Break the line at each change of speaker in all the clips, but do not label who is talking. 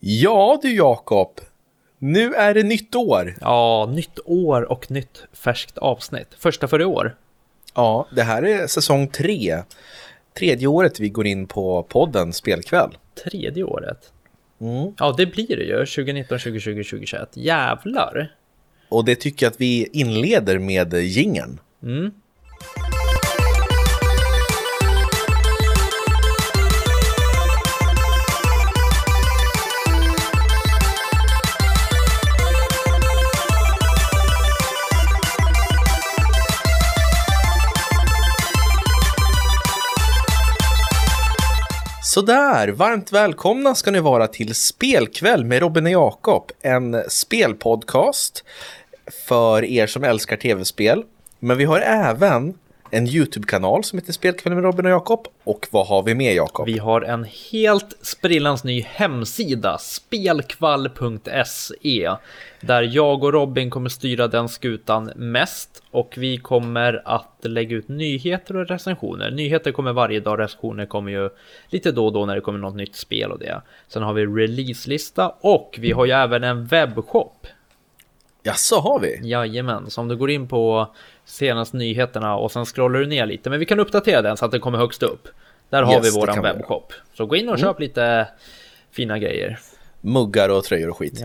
Ja du Jakob, nu är det nytt år.
Ja, nytt år och nytt färskt avsnitt. Första för i år.
Ja, det här är säsong tre. Tredje året vi går in på podden Spelkväll.
Tredje året. Mm. Ja, det blir det ju. 2019, 2020, 2021. Jävlar.
Och det tycker jag att vi inleder med gingen.
Mm.
Sådär, varmt välkomna ska ni vara till Spelkväll med Robin och Jakob. En spelpodcast för er som älskar tv-spel. Men vi har även en YouTube-kanal som heter Spelkväll med Robin och Jakob. Och vad har vi med Jakob?
Vi har en helt sprillans ny hemsida, spelkvall.se, där jag och Robin kommer styra den skutan mest och vi kommer att lägga ut nyheter och recensioner. Nyheter kommer varje dag, recensioner kommer ju lite då och då när det kommer något nytt spel och det. Sen har vi releaselista och vi har ju även en webbshop.
Ja, så har vi?
Jajamän, så om du går in på senaste nyheterna och sen scrollar du ner lite. Men vi kan uppdatera den så att den kommer högst upp. Där har yes, vi våran webbshop. Så gå in och mm. köp lite fina grejer.
Muggar och tröjor och skit.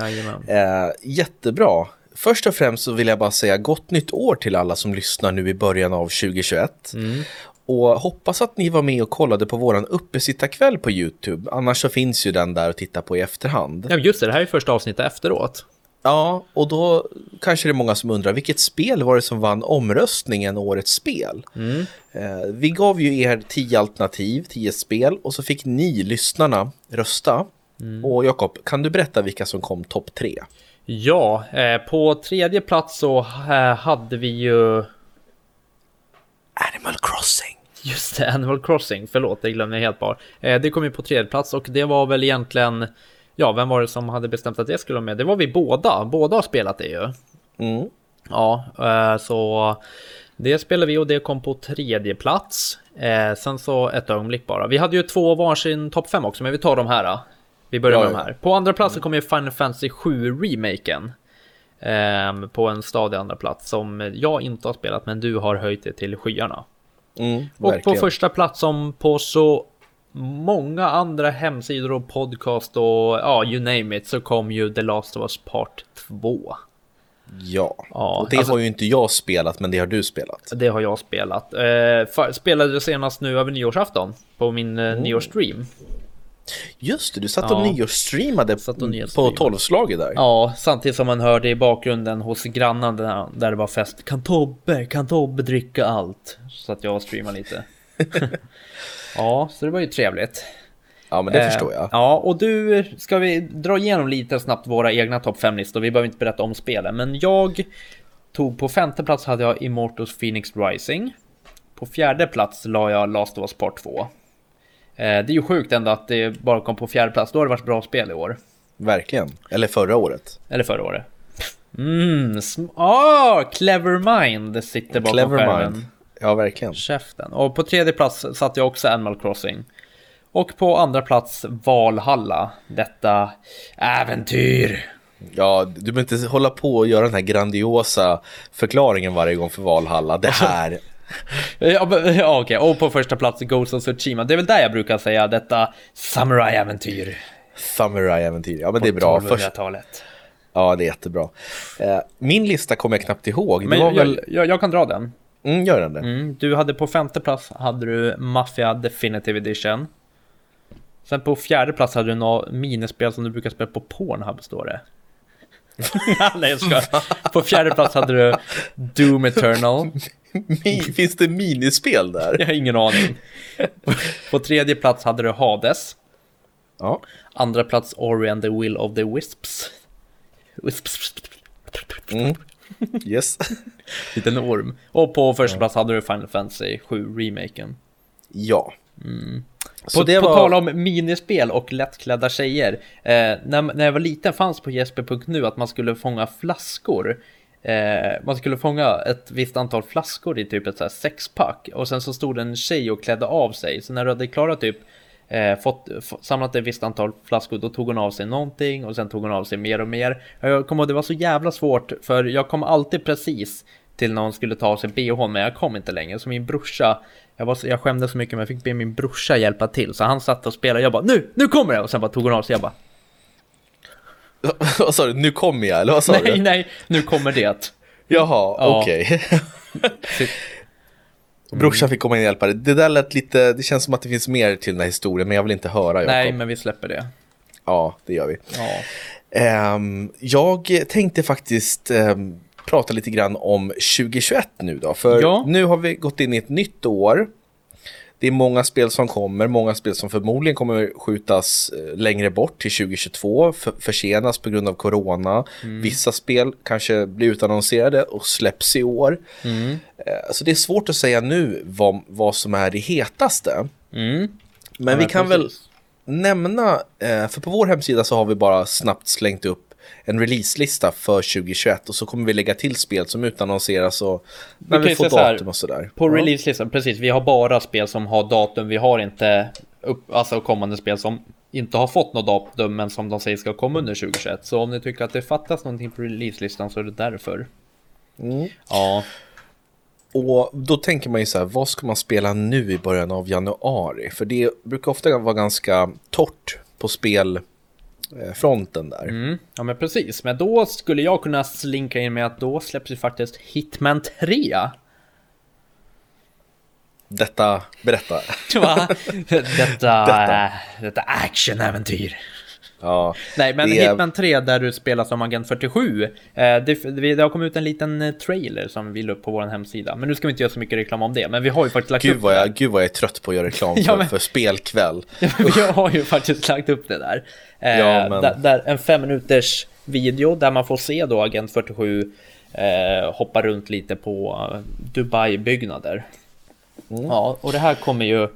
Eh, jättebra. Först och främst så vill jag bara säga gott nytt år till alla som lyssnar nu i början av 2021. Mm. Och hoppas att ni var med och kollade på våran uppesittarkväll på YouTube. Annars så finns ju den där att titta på i efterhand.
Ja just det, det här är första avsnittet efteråt.
Ja, och då kanske det är många som undrar vilket spel var det som vann omröstningen Årets spel? Mm. Eh, vi gav ju er tio alternativ, tio spel och så fick ni lyssnarna rösta. Mm. Och Jakob, kan du berätta vilka som kom topp tre?
Ja, eh, på tredje plats så eh, hade vi ju...
Animal Crossing.
Just det, Animal Crossing. Förlåt, det glömde jag helt bara. Eh, det kom ju på tredje plats och det var väl egentligen Ja, vem var det som hade bestämt att det skulle vara med? Det var vi båda. Båda har spelat det ju.
Mm.
Ja, eh, så det spelade vi och det kom på tredje plats. Eh, sen så ett ögonblick bara. Vi hade ju två varsin topp fem också, men vi tar de här. Vi börjar med ja, de här. På andra plats så kommer Final Fantasy 7 remaken. Eh, på en stadig andra plats som jag inte har spelat, men du har höjt det till skyarna.
Mm,
och på första plats som på så många andra hemsidor och podcast och ja, you name it så kom ju The Last of Us Part 2.
Ja, ja och det alltså, har ju inte jag spelat, men det har du spelat.
Det har jag spelat. Eh, spelade senast nu över nyårsafton på min eh, mm. nyårsstream.
Just det, du satt och ja. nyårsstreamade på tolvslaget där.
Ja, samtidigt som man hörde i bakgrunden hos grannen där, där det var fest. Kan Tobbe, kan Tobbe dricka allt? Så att jag streamade lite. Ja, så det var ju trevligt.
Ja, men det eh, förstår jag.
Ja, och du, ska vi dra igenom lite snabbt våra egna topp 5-listor? Vi behöver inte berätta om spelen, men jag tog på femte plats hade jag Immortals Phoenix Rising. På fjärde plats la jag Last of Us Part 2. Eh, det är ju sjukt ändå att det bara kom på fjärde plats. Då har det varit bra spel i år.
Verkligen. Eller förra året.
Eller förra året. Mm, ah, Clever Mind sitter bakom Clever skärmen. Mind.
Ja, verkligen.
Käften. Och på tredje plats satt jag också Animal Crossing. Och på andra plats Valhalla. Detta äventyr.
Ja, du behöver inte hålla på och göra den här grandiosa förklaringen varje gång för Valhalla. Det här...
ja, ja okej. Och på första plats Ghost of Tsushima. Det är väl där jag brukar säga detta samurai-äventyr.
Samurai-äventyr, ja men på det är bra.
Först...
Ja, det är jättebra. Eh, min lista kommer jag knappt ihåg.
Men
jag,
väl... jag, jag, kan dra den.
Mm, gör den det?
Mm, du hade på femte plats hade du Mafia Definitive Edition. Sen på fjärde plats hade du något minispel som du brukar spela på Pornhub står det. Nej jag ska. På fjärde plats hade du Doom Eternal.
Finns det minispel där?
Jag har ingen aning. På tredje plats hade du Hades.
Ja.
Andra plats Ori and the Will of the Wisps. Wisps.
Mm. Yes.
Liten orm. Och på första plats hade du Final Fantasy 7 remaken.
Ja.
Mm. På, på var... tal om minispel och lättklädda tjejer. Eh, när, när jag var liten fanns på jesper.nu att man skulle fånga flaskor. Eh, man skulle fånga ett visst antal flaskor i typ ett så här sexpack. Och sen så stod en tjej och klädde av sig. Så när du hade klarat typ eh, fått, samlat ett visst antal flaskor, då tog hon av sig någonting och sen tog hon av sig mer och mer. Jag kommer ihåg, det var så jävla svårt för jag kom alltid precis till när hon skulle ta av sig bhn, men jag kom inte längre. Så min brorsa, jag, var, jag skämdes så mycket men jag fick be min brorsa hjälpa till. Så han satt och spelade, jag bara nu, nu kommer det! Och sen bara tog hon av sig, jag bara
Vad sa du, nu kommer jag, eller vad sa
nej,
du?
Nej, nej, nu kommer det.
Jaha, ja. okej. Okay. Brorsan fick komma in och hjälpa dig. Det där lät lite, det känns som att det finns mer till den här historien, men jag vill inte höra. Jacob.
Nej, men vi släpper det.
Ja, det gör vi.
Ja.
Um, jag tänkte faktiskt um, prata lite grann om 2021 nu då, för ja. nu har vi gått in i ett nytt år. Det är många spel som kommer, många spel som förmodligen kommer skjutas eh, längre bort till 2022, för, försenas på grund av corona. Mm. Vissa spel kanske blir utannonserade och släpps i år. Mm. Eh, så det är svårt att säga nu vad, vad som är det hetaste.
Mm.
Men ja, vi kan precis. väl nämna, eh, för på vår hemsida så har vi bara snabbt slängt upp en releaselista för 2021 och så kommer vi lägga till spel som utannonseras och när vi, vi får datum och sådär.
På ja. releaselistan, precis, vi har bara spel som har datum, vi har inte upp, alltså kommande spel som inte har fått något datum men som de säger ska komma under 2021. Så om ni tycker att det fattas någonting på releaselistan så är det därför.
Mm.
Ja.
Och då tänker man ju så här, vad ska man spela nu i början av januari? För det brukar ofta vara ganska torrt på spel fronten där.
Mm, ja men precis, men då skulle jag kunna slinka in med att då släpps ju faktiskt Hitman 3.
Detta, berätta.
Detta, detta. detta actionäventyr.
Ja,
Nej, men det... Hitman 3 där du spelar som Agent 47. Eh, det, det har kommit ut en liten eh, trailer som vi la upp på vår hemsida. Men nu ska vi inte göra så mycket reklam om det. Men vi har ju faktiskt lagt
gud
upp
vad jag, Gud vad jag är trött på att göra reklam för, ja, men... för spelkväll.
Ja, vi har ju faktiskt lagt upp det där. Eh, ja, men... där, där, en fem minuters video där man får se då Agent 47 eh, hoppa runt lite på Dubai-byggnader. Mm. Ja, och det här kommer ju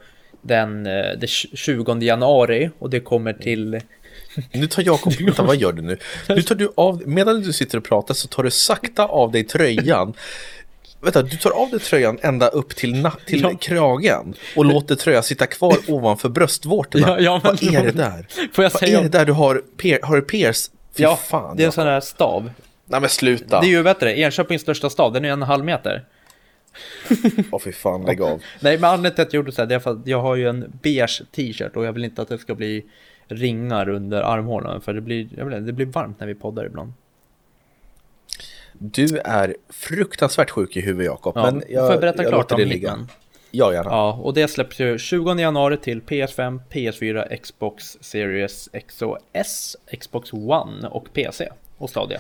den, den 20 januari och det kommer till
nu tar Jakob, vänta vad gör du nu? Nu tar du av, medan du sitter och pratar så tar du sakta av dig tröjan. Vänta, du tar av dig tröjan ända upp till, till ja. kragen och låter tröjan sitta kvar ovanför bröstvårtorna. Ja, ja, men, vad är det där?
Får jag
vad
säga?
är det där du har? Per, har du Piers?
Fy ja, fan, det är en sån här stav.
Nej men sluta.
Det är ju, du Enköpings största stav, den är en halv meter.
Åh oh, fy fan, lägg av.
Nej men anledningen till att jag gjorde så här, det är för att jag har ju en beige t-shirt och jag vill inte att det ska bli ringar under armhålan för det blir, jag vet inte, det blir varmt när vi poddar ibland.
Du är fruktansvärt sjuk i huvudet Jakob.
Ja, men jag, får jag berätta jag klart om Hitman?
Ja, gärna.
Ja, och det släpps ju 20 januari till PS5, PS4, Xbox Series X och S, Xbox One och PC och Stadia.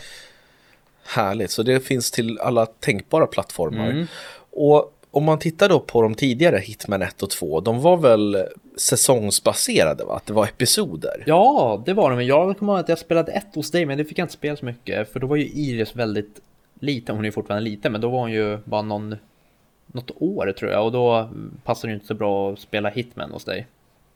Härligt, så det finns till alla tänkbara plattformar. Mm. Och om man tittar då på de tidigare Hitman 1 och 2, de var väl säsongsbaserade va? Att det var episoder?
Ja, det var de. Jag kommer ihåg att jag spelade ett hos dig, men det fick jag inte spela så mycket. För då var ju Iris väldigt liten, hon är fortfarande liten, men då var hon ju bara någon, något år tror jag. Och då passade det inte så bra att spela Hitman hos dig.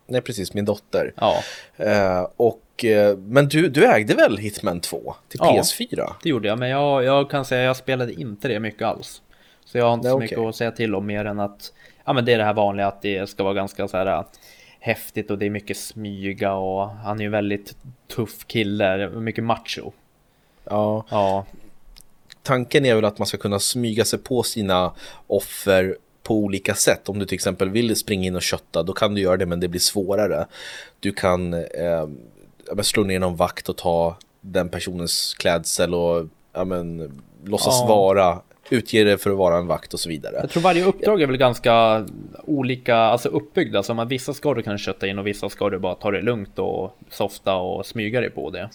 Nej, precis, min dotter.
Ja.
Eh, och, eh, men du, du ägde väl Hitman 2 till ja, PS4?
det gjorde jag, men jag, jag kan säga att jag spelade inte det mycket alls. Så jag har inte Nej, så mycket att säga till om mer än att ja, men det är det här vanliga att det ska vara ganska så här äh, häftigt och det är mycket smyga och han är ju väldigt tuff kille, mycket macho.
Ja.
ja.
Tanken är väl att man ska kunna smyga sig på sina offer på olika sätt. Om du till exempel vill springa in och kötta, då kan du göra det, men det blir svårare. Du kan eh, slå ner någon vakt och ta den personens klädsel och ja, men, låtsas ja. vara utger det för att vara en vakt och så vidare.
Jag tror varje uppdrag är väl ganska olika, alltså uppbyggda. Så att vissa ska du kan kötta in och vissa ska du bara ta det lugnt och softa och smyga dig på det.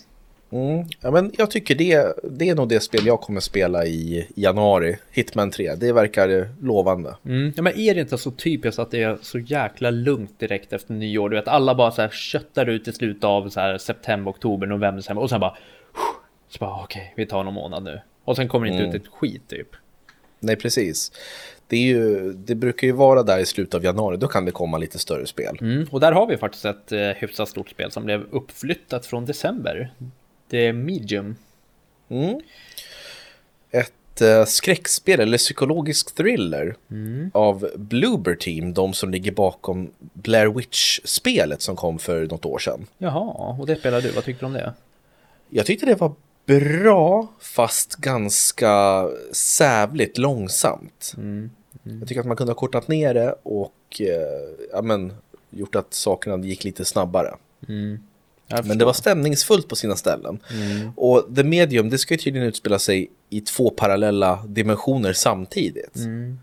Mm, ja, men jag tycker det, det är nog det spel jag kommer spela i januari, Hitman 3. Det verkar lovande.
Mm, ja, men är det inte så typiskt att det är så jäkla lugnt direkt efter nyår? Du vet, alla bara så här köttar ut i slutet av så här september, oktober, november, och sen bara... Så bara okej, okay, vi tar någon månad nu. Och sen kommer det inte mm. ut ett skit typ.
Nej, precis. Det, är ju, det brukar ju vara där i slutet av januari, då kan det komma lite större spel.
Mm, och där har vi faktiskt ett eh, hyfsat stort spel som blev uppflyttat från december. Det är Medium.
Mm. Ett uh, skräckspel eller psykologisk thriller mm. av Bloober Team, de som ligger bakom Blair Witch-spelet som kom för något år sedan.
Jaha, och det spelade du, vad tyckte du om det?
Jag tyckte det var bra, fast ganska sävligt långsamt. Mm. Mm. Jag tycker att man kunde ha kortat ner det och uh, ja, men, gjort att sakerna gick lite snabbare. Mm. Men det var stämningsfullt på sina ställen. Mm. Och The Medium, det ska tydligen utspela sig i två parallella dimensioner samtidigt. Mm.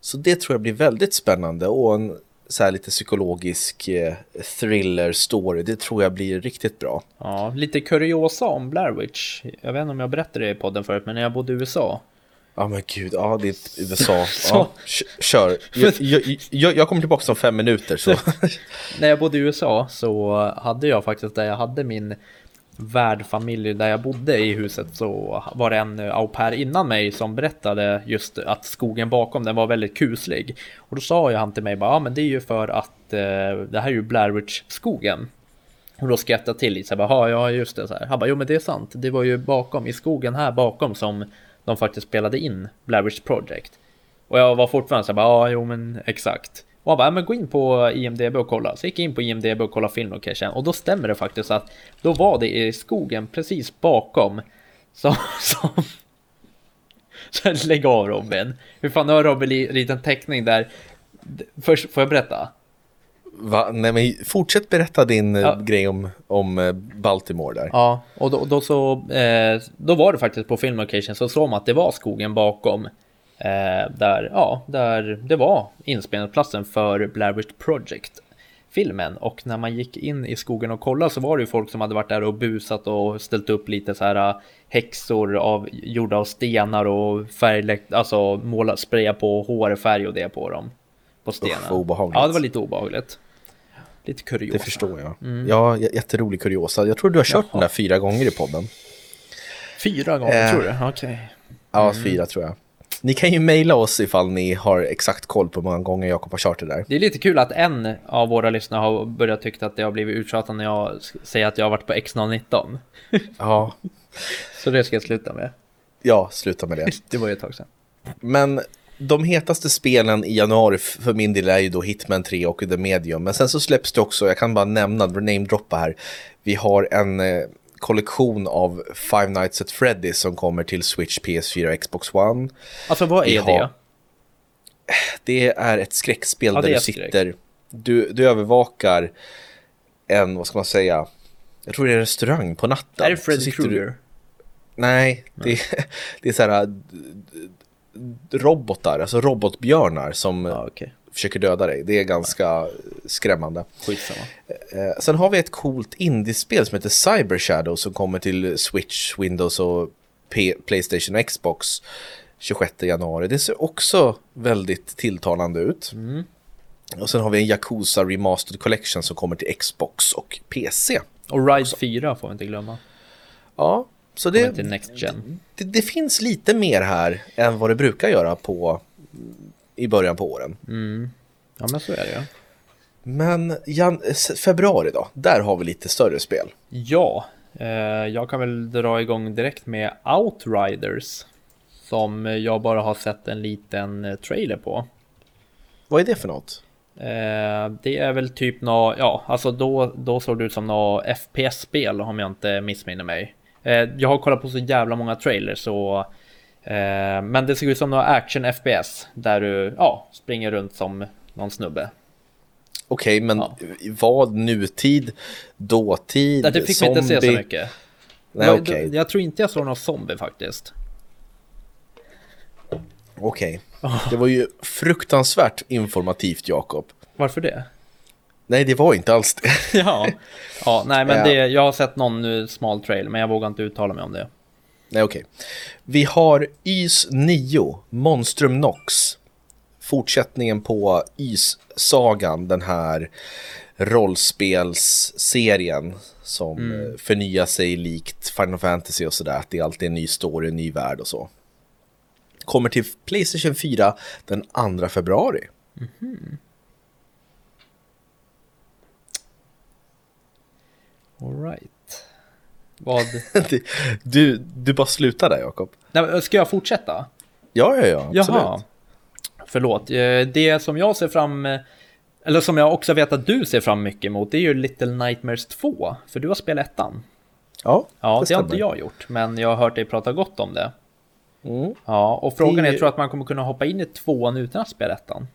Så det tror jag blir väldigt spännande och en så här lite psykologisk eh, thriller-story. Det tror jag blir riktigt bra.
Ja, lite kuriosa om Blair Witch. Jag vet inte om jag berättade det i podden förut, men när jag bodde i USA
Ja men gud, ja det är USA. ja, kör. Jag, jag, jag, jag, kommer tillbaka om fem minuter så.
När jag bodde i USA så hade jag faktiskt där jag hade min värdfamilj där jag bodde i huset så var det en eh, au pair innan mig som berättade just att skogen bakom den var väldigt kuslig. Och då sa ju han till mig bara, ja men det är ju för att eh, det här är ju Blair Witch skogen. Och då skrattade jag till lite så bara, ja just det så här. Han bara, jo men det är sant, det var ju bakom i skogen här bakom som de faktiskt spelade in Blair Witch Project. Och jag var fortfarande så bara, ja, jo men exakt. Och han bara, men gå in på IMDB och kolla. Så gick jag in på IMDB och kollade filmlocation och då stämmer det faktiskt att då var det i skogen precis bakom som, som så lägg av Robin. Hur fan har Robin en liten teckning där? Först får jag berätta?
Va? Nej men fortsätt berätta din eh, ja. grej om, om eh, Baltimore där.
Ja, och då, då så, eh, då var det faktiskt på filmlocation så såg man att det var skogen bakom. Eh, där, ja, där det var inspelningsplatsen för Blair Witch Project filmen och när man gick in i skogen och kollade så var det ju folk som hade varit där och busat och ställt upp lite så här eh, häxor av gjorda av stenar och färgläkt, alltså måla, spraya på hårfärg och det på dem. På stenen. Usch,
obehagligt.
Ja, det var lite obehagligt. Lite kuriosa.
Det förstår jag. Mm. Ja, jätterolig kuriosa. Jag tror du har kört Jaha. den där fyra gånger i podden.
Fyra gånger, eh, tror du? Okej. Okay.
Ja, mm. fyra tror jag. Ni kan ju mejla oss ifall ni har exakt koll på hur många gånger Jakob har kört det där.
Det är lite kul att en av våra lyssnare har börjat tycka att det har blivit uttjatat när jag säger att jag har varit på X019.
Ja.
Så det ska jag sluta med.
Ja, sluta med det.
det var ju ett tag sedan.
Men de hetaste spelen i januari för min del är ju då Hitman 3 och The Medium. Men sen så släpps det också, jag kan bara nämna, namedroppa här. Vi har en eh, kollektion av Five Nights at Freddy's som kommer till Switch, PS4 och Xbox One.
Alltså vad är det?
Det är ett skräckspel ja, där du sitter, du, du övervakar en, vad ska man säga, jag tror det är en restaurang på natten.
Är det Freddy Krueger?
Nej, det, det är så här robotar, alltså robotbjörnar som ah, okay. Försöker döda dig. Det är ganska skrämmande.
Skitsamma.
Eh, sen har vi ett coolt indiespel som heter Cyber Shadow som kommer till Switch, Windows och P Playstation och Xbox 26 januari. Det ser också väldigt tilltalande ut. Mm. Och sen har vi en Yakuza Remastered Collection som kommer till Xbox och PC.
Och Ride 4 får vi inte glömma.
Ja, så det, det, det, finns lite mer här än vad det brukar göra på, i början på åren.
Mm. Ja, men så är det ja.
Men jan, februari då, där har vi lite större spel.
Ja, eh, jag kan väl dra igång direkt med Outriders. Som jag bara har sett en liten eh, trailer på.
Vad är det för något?
Eh, det är väl typ nå, ja, alltså då, då såg det ut som något FPS-spel om jag inte missminner mig. Eh, jag har kollat på så jävla många trailers så Men det ser ut som några action FPS där du ja, springer runt som någon snubbe.
Okej, okay, men ja. vad nutid, dåtid,
Det fick zombie? vi inte se så mycket. Nej, jag, okay. jag tror inte jag såg någon zombie faktiskt.
Okej, okay. oh. det var ju fruktansvärt informativt Jakob.
Varför det?
Nej, det var inte alls det.
ja. ja, nej men det, jag har sett någon smal trail, men jag vågar inte uttala mig om det.
Nej, okej. Okay. Vi har YS 9, Monstrum Nox. Fortsättningen på YS-sagan, den här rollspelsserien som mm. förnyar sig likt Final Fantasy och sådär. Att det alltid är en ny story, en ny värld och så. Kommer till Playstation 4 den 2 februari. Mm -hmm.
Alright. Vad?
du, du bara slutar där Jakob.
Ska jag fortsätta?
Ja, ja, ja. Absolut. Jaha.
Förlåt. Eh, det som jag ser fram eller som jag också vet att du ser fram mycket emot, det är ju Little Nightmares 2. För du har spelat ettan.
Ja,
Ja, det, det har inte jag gjort, men jag har hört dig prata gott om det. Mm. Ja, och frågan är, är, tror du att man kommer kunna hoppa in i tvåan utan att spela ettan?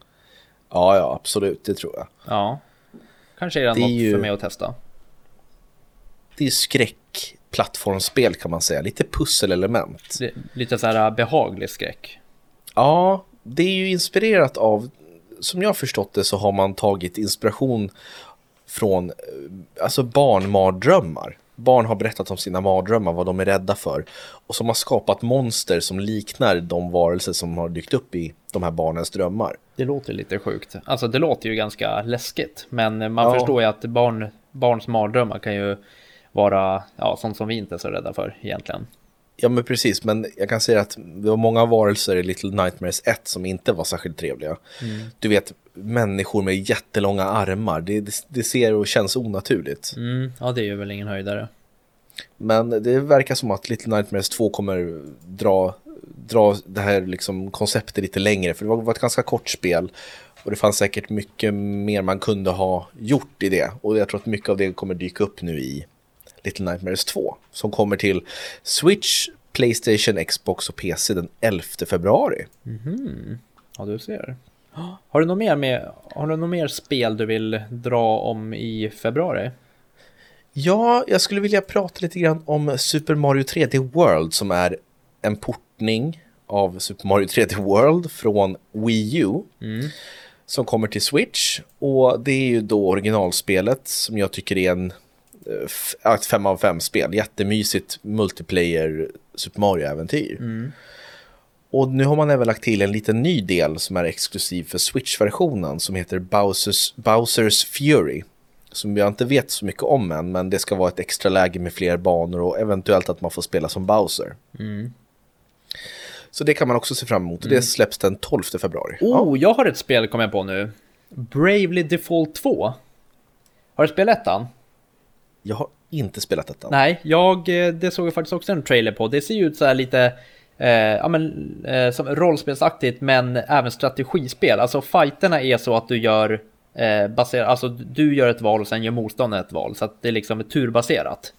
Ja, ja, absolut, det tror jag.
Ja, kanske är det, det något ju... för mig att testa.
Det är skräckplattformsspel kan man säga, lite pusselelement.
Lite så här behaglig skräck.
Ja, det är ju inspirerat av som jag förstått det så har man tagit inspiration från eh, alltså barnmardrömmar. Barn har berättat om sina mardrömmar, vad de är rädda för. Och som har skapat monster som liknar de varelser som har dykt upp i de här barnens drömmar.
Det låter lite sjukt. Alltså det låter ju ganska läskigt. Men man ja. förstår ju att barn, barns mardrömmar kan ju vara ja, sånt som vi inte är så rädda för egentligen.
Ja men precis, men jag kan säga att det var många varelser i Little Nightmares 1 som inte var särskilt trevliga. Mm. Du vet, människor med jättelånga armar, det, det, det ser och känns onaturligt.
Mm, ja, det är ju väl ingen höjdare.
Men det verkar som att Little Nightmares 2 kommer dra, dra det här liksom konceptet lite längre, för det var ett ganska kort spel. Och det fanns säkert mycket mer man kunde ha gjort i det. Och jag tror att mycket av det kommer dyka upp nu i Little Nightmares 2 som kommer till Switch, Playstation, Xbox och PC den 11 februari.
Mm. Ja, du ser. Har du något mer, med, har du något mer spel du vill dra om i februari?
Ja, jag skulle vilja prata lite grann om Super Mario 3D World som är en portning av Super Mario 3D World från Wii U. Mm. Som kommer till Switch och det är ju då originalspelet som jag tycker är en ett 5 av 5 spel. Jättemysigt multiplayer Super Mario-äventyr. Mm. Och nu har man även lagt till en liten ny del som är exklusiv för Switch-versionen som heter Bowsers, Bowsers Fury. Som jag inte vet så mycket om än, men det ska vara ett extra läge med fler banor och eventuellt att man får spela som Bowser. Mm. Så det kan man också se fram emot och det mm. släpps den 12 februari.
Oh, ja. jag har ett spel kom jag på nu. Bravely Default 2. Har du spelat ettan?
Jag har inte spelat detta.
Nej, jag, eh, det såg jag faktiskt också en trailer på. Det ser ju ut så här lite eh, ja, men, eh, som rollspelsaktigt men även strategispel. Alltså fighterna är så att du gör eh, baserat, alltså du gör ett val och sen gör motståndaren ett val. Så att det liksom är turbaserat.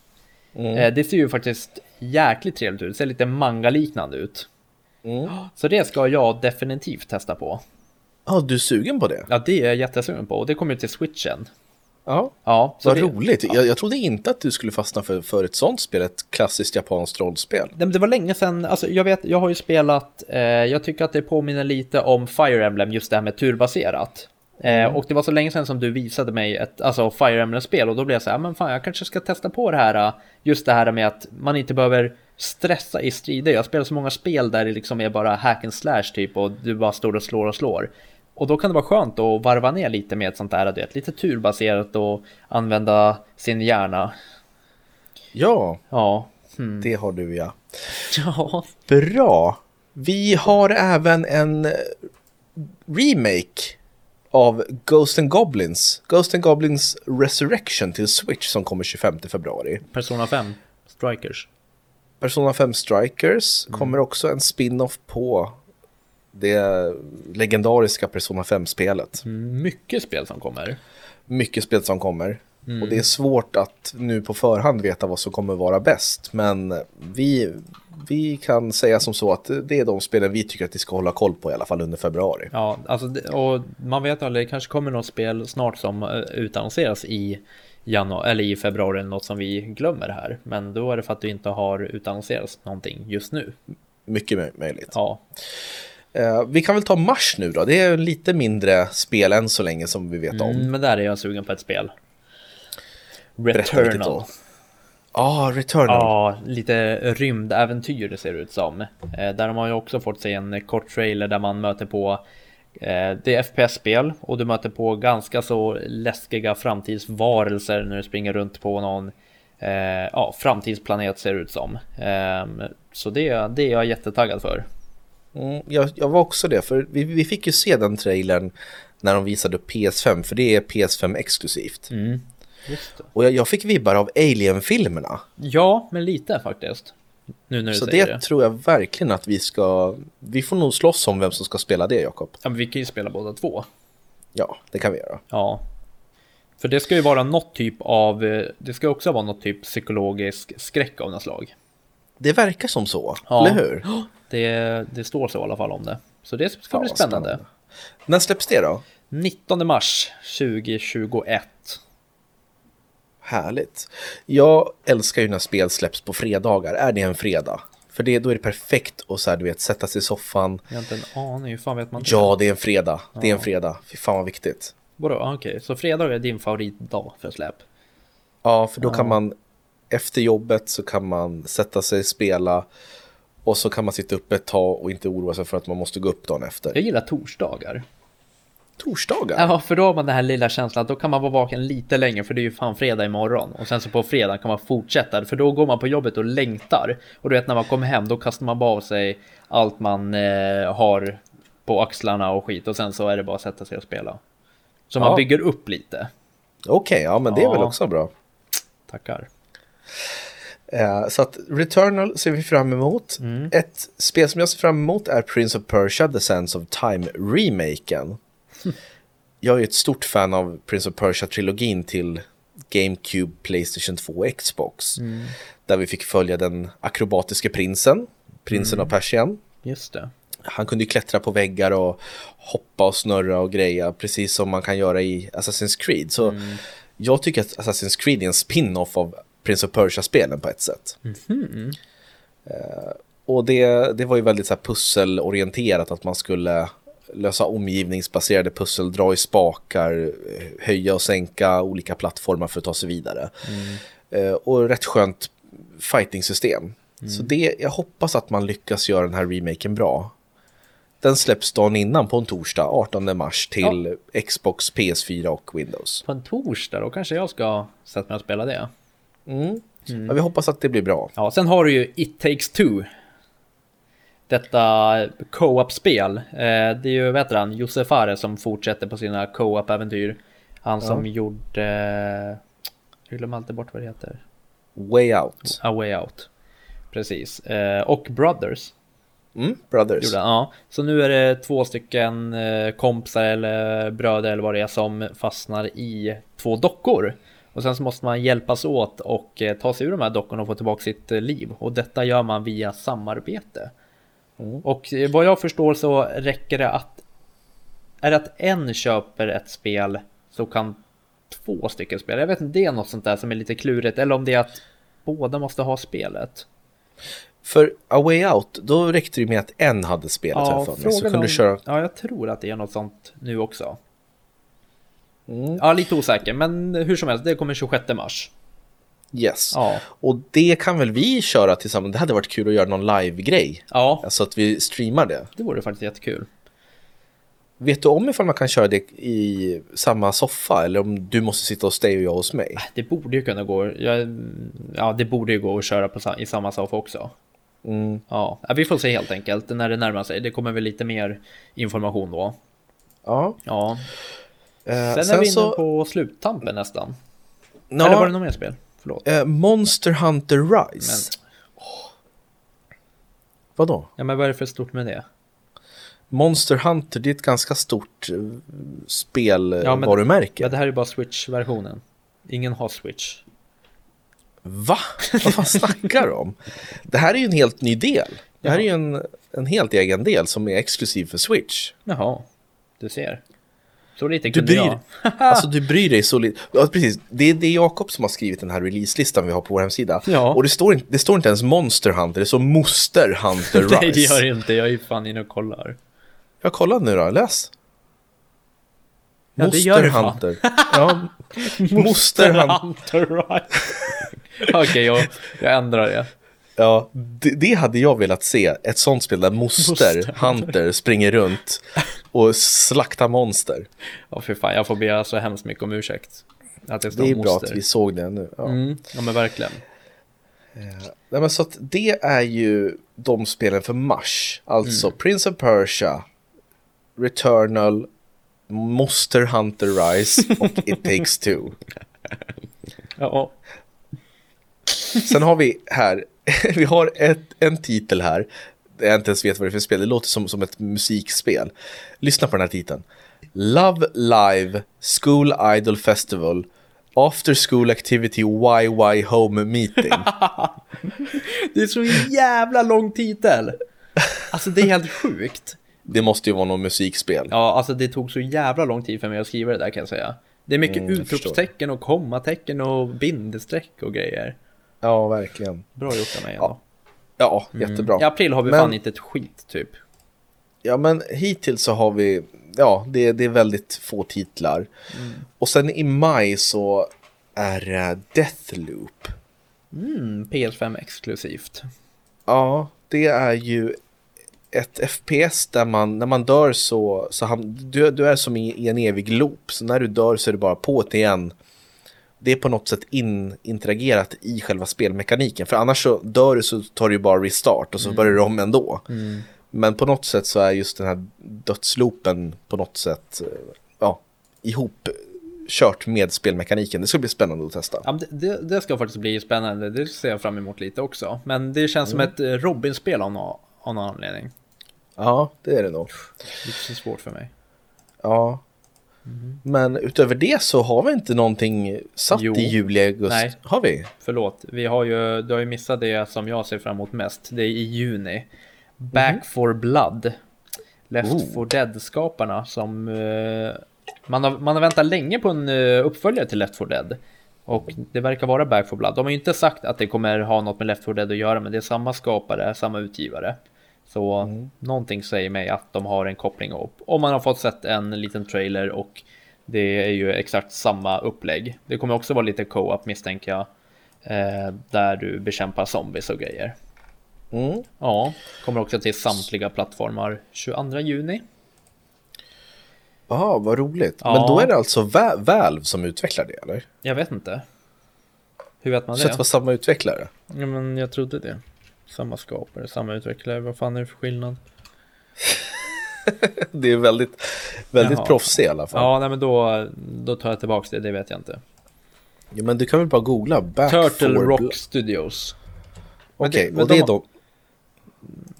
Mm. Eh, det ser ju faktiskt jäkligt trevligt ut. Det ser lite manga-liknande ut. Mm. Så det ska jag definitivt testa på.
Ja, du är sugen på det?
Ja, det är jag jättesugen på och det kommer ju till switchen.
Ja, ja vad det, roligt. Ja. Jag, jag trodde inte att du skulle fastna för, för ett sånt spel, ett klassiskt japanskt rollspel.
Det, det var länge sedan, alltså jag vet, jag har ju spelat, eh, jag tycker att det påminner lite om Fire Emblem, just det här med turbaserat. Eh, mm. och det var så länge sedan som du visade mig ett alltså Fire Emblem-spel och då blev jag så här, men fan jag kanske ska testa på det här, just det här med att man inte behöver stressa i strider. Jag spelar så många spel där det liksom är bara hack and slash typ och du bara står och slår och slår. Och då kan det vara skönt att varva ner lite med ett sånt där, vet, lite turbaserat och använda sin hjärna.
Ja,
ja.
Hmm. det har du ja.
Ja.
Bra. Vi har även en remake av Ghost and Goblins. Ghost and Goblins Resurrection till Switch som kommer 25 februari.
Persona 5 Strikers.
Persona 5 Strikers mm. kommer också en spin-off på det legendariska Persona 5-spelet.
Mm, mycket spel som kommer.
Mycket spel som kommer. Mm. Och det är svårt att nu på förhand veta vad som kommer vara bäst. Men vi, vi kan säga som så att det är de spelen vi tycker att vi ska hålla koll på i alla fall under februari.
Ja, alltså, och man vet aldrig, det kanske kommer något spel snart som eh, utannonseras i januari eller i februari något som vi glömmer här. Men då är det för att det inte har utannonserats någonting just nu.
Mycket möjligt.
Ja.
Uh, vi kan väl ta mars nu då. Det är lite mindre spel än så länge som vi vet om. Mm,
men där är jag sugen på ett spel. Returnal. Ja,
ah, Returnal.
Ja, lite rymdäventyr det ser ut som. Eh, där har man ju också fått se en kort trailer där man möter på eh, det är FPS-spel och du möter på ganska så läskiga framtidsvarelser när du springer runt på någon eh, ja, framtidsplanet ser det ut som. Ehm, så det, det är jag jättetaggad för.
Mm, jag, jag, var också det, för vi, vi, fick ju se den trailern när de visade upp PS5, för det är PS5 exklusivt. Mm. Och jag, jag, fick vibbar av Alien-filmerna.
Ja, men lite faktiskt.
Nu när du Så säger det, det tror jag verkligen att vi ska... Vi får nog slåss om vem som ska spela det, Jakob.
Ja, men vi kan ju spela båda två.
Ja, det kan vi göra.
Ja. För det ska ju vara något typ av... Eh, det ska också vara något typ psykologisk skräck av något slag.
Det verkar som så, ja. eller hur?
Det, det står så i alla fall om det. Så det ska ja, bli spännande. spännande.
När släpps det då?
19 mars 2021.
Härligt. Jag älskar ju när spel släpps på fredagar. Är det en fredag? För det, då är det perfekt att så här, du vet, sätta sig i soffan.
Jag har inte en aning, hur fan vet man
det? Ja, det är en fredag. Ja. Det är en fredag. Fy fan vad viktigt.
Vadå, okej, okay. så fredag är din favoritdag för släpp?
Ja, för då ja. kan man efter jobbet så kan man sätta sig, och spela och så kan man sitta uppe ett tag och inte oroa sig för att man måste gå upp dagen efter.
Jag gillar torsdagar.
Torsdagar?
Ja, för då har man den här lilla känslan att då kan man vara vaken lite längre för det är ju fan fredag imorgon. Och sen så på fredag kan man fortsätta för då går man på jobbet och längtar. Och du vet när man kommer hem då kastar man bara av sig allt man eh, har på axlarna och skit och sen så är det bara att sätta sig och spela. Så ja. man bygger upp lite.
Okej, okay, ja men det är ja. väl också bra.
Tackar.
Uh, så att Returnal ser vi fram emot. Mm. Ett spel som jag ser fram emot är Prince of Persia, The Sands of Time-remaken. Jag är ett stort fan av Prince of Persia-trilogin till GameCube, Playstation 2 och Xbox. Mm. Där vi fick följa den akrobatiske prinsen, prinsen mm. av Persien.
Just det.
Han kunde ju klättra på väggar och hoppa och snurra och greja, precis som man kan göra i Assassin's Creed. Så mm. jag tycker att Assassin's Creed är en spin-off av Prince of Persia-spelen på ett sätt.
Mm.
Uh, och det, det var ju väldigt så här pusselorienterat att man skulle lösa omgivningsbaserade pussel, dra i spakar, höja och sänka olika plattformar för att ta sig vidare. Mm. Uh, och rätt skönt fighting-system. Mm. Så det, jag hoppas att man lyckas göra den här remaken bra. Den släpps dagen innan på en torsdag, 18 mars, till ja. Xbox, PS4 och Windows.
På en torsdag, då kanske jag ska sätta mig och spela det.
Mm. Mm. Ja, vi hoppas att det blir bra.
Ja, sen har du ju It takes two. Detta co-op-spel. Eh, det är ju, vad heter han, Josef Fares som fortsätter på sina co-op-äventyr. Han som ja. gjorde... Jag glömmer alltid bort vad det heter.
Way Out.
A Way Out. Precis. Eh, och Brothers.
Mm, Brothers.
Gjorde, ja. Så nu är det två stycken eh, kompisar eller bröder eller vad det är som fastnar i två dockor. Och sen så måste man hjälpas åt och eh, ta sig ur de här dockorna och få tillbaka sitt eh, liv. Och detta gör man via samarbete. Mm. Och eh, vad jag förstår så räcker det att är det att en köper ett spel så kan två stycken spela. Jag vet inte, det är något sånt där som är lite klurigt. Eller om det är att båda måste ha spelet.
För A Way Out, då räckte det med att en hade spelet
ja, här för mig. Så kunde om, köra... Ja, jag tror att det är något sånt nu också. Mm. Ja, lite osäker, men hur som helst, det kommer 26 mars.
Yes. Ja. Och det kan väl vi köra tillsammans. Det hade varit kul att göra någon live-grej.
Ja.
Alltså att vi streamar det.
Det vore faktiskt jättekul.
Vet du om ifall man kan köra det i samma soffa eller om du måste sitta hos dig och jag hos mig? Äh,
det borde ju kunna gå. Ja, det borde ju gå att köra på, i samma soffa också.
Mm.
Ja, vi får se helt enkelt när det närmar sig. Det kommer väl lite mer information då.
Ja.
Ja. Eh, sen, sen är vi inne så... på sluttampen nästan. Ja, Eller var det något mer spel? Förlåt.
Eh, Monster Hunter Rise. Men... Oh. Vadå?
Ja, men vad är det för stort med det?
Monster Hunter, det är ett ganska stort uh, spelvarumärke.
Ja, men det här är bara Switch-versionen. Ingen har Switch.
Va? Vad fan snackar du om? Det här är ju en helt ny del. Det här Jaha. är ju en, en helt egen del som är exklusiv för Switch.
Jaha, du ser. Så lite kunde
du bryr, jag. alltså du bryr dig så lite. Ja, precis. Det är, det är Jakob som har skrivit den här releaselistan vi har på vår hemsida.
Ja.
Och det står, inte, det står inte ens Monster Hunter, det står Moster Hunter Rise.
Nej, det gör det inte. Jag är ju fan inne och kollar.
Jag kollar nu då, läs.
Ja, Moster det gör Hunter.
ja, Moster
Hunter Rise. Okej, okay, jag, jag ändrar det.
Ja, det, det, hade jag velat se. Ett sånt spel där moster, moster. Hunter springer runt och slaktar monster.
Ja, för fan, jag får be så hemskt mycket om ursäkt.
Att det, är bra att vi såg det nu.
Ja, mm, ja men verkligen.
Ja, eh, men så att det är ju de spelen för mars. Alltså mm. Prince of Persia, Returnal, Monster Hunter Rise och It takes two.
Ja.
Sen har vi här, vi har ett, en titel här. Jag inte ens vet vad det är för spel. Det låter som, som ett musikspel. Lyssna på den här titeln. Love Live School Idol Festival After School Activity YY Home Meeting.
det är så jävla lång titel. Alltså det är helt sjukt.
Det måste ju vara något musikspel.
Ja, alltså det tog så jävla lång tid för mig att skriva det där kan jag säga. Det är mycket mm, utropstecken och kommatecken och bindestreck och grejer.
Ja, verkligen.
Bra gjort av mig
ändå. Ja, ja jättebra.
Mm. I april har vi men, fan inte ett skit typ.
Ja, men hittills så har vi, ja, det, det är väldigt få titlar. Mm. Och sen i maj så är det Deathloop.
Mm, PS5 exklusivt.
Ja, det är ju ett FPS där man, när man dör så, så ham, du, du är som i, i, en evig loop. Så när du dör så är det bara på det igen. Det är på något sätt in, interagerat i själva spelmekaniken. För annars så dör du så tar du bara restart och så mm. börjar du om ändå. Mm. Men på något sätt så är just den här dödsloopen på något sätt ja, ihop kört med spelmekaniken. Det ska bli spännande att testa.
Ja, det, det, det, ska faktiskt bli spännande. Det ser jag fram emot lite också. Men det känns mm. som ett Robin-spel av, någon, av någon anledning.
Ja, det är det nog.
Lite svårt för mig.
Ja. Mm. Men utöver det så har vi inte någonting satt jo. i juli, augusti. Nej, har vi?
Förlåt, vi har ju, du har ju missat det som jag ser fram emot mest. Det är i juni. Back mm. for Blood. Left oh. for Dead-skaparna som uh, man, har, man har väntat länge på en uh, uppföljare till Left for Dead. Och det verkar vara Back for Blood. De har ju inte sagt att det kommer ha något med Left for Dead att göra, men det är samma skapare, samma utgivare. Så mm. någonting säger mig att de har en koppling upp. Om man har fått sett en liten trailer och det är ju exakt samma upplägg. Det kommer också vara lite co-op misstänker jag. Eh, där du bekämpar zombies och grejer. Mm. Ja, kommer också till samtliga plattformar 22 juni.
Ja, vad roligt. Ja. Men då är det alltså Valve som utvecklar det eller?
Jag vet inte. Hur vet man det?
Så det var samma utvecklare?
Ja, men jag trodde det. Samma skapare, samma utvecklare. Vad fan är det för skillnad?
det är väldigt, väldigt proffsig i alla fall.
Ja, nej, men då, då tar jag tillbaka det. Det vet jag inte.
Ja, men du kan väl bara googla Back
Turtle. Rock Studios.
Okej, okay, och det, de... är de...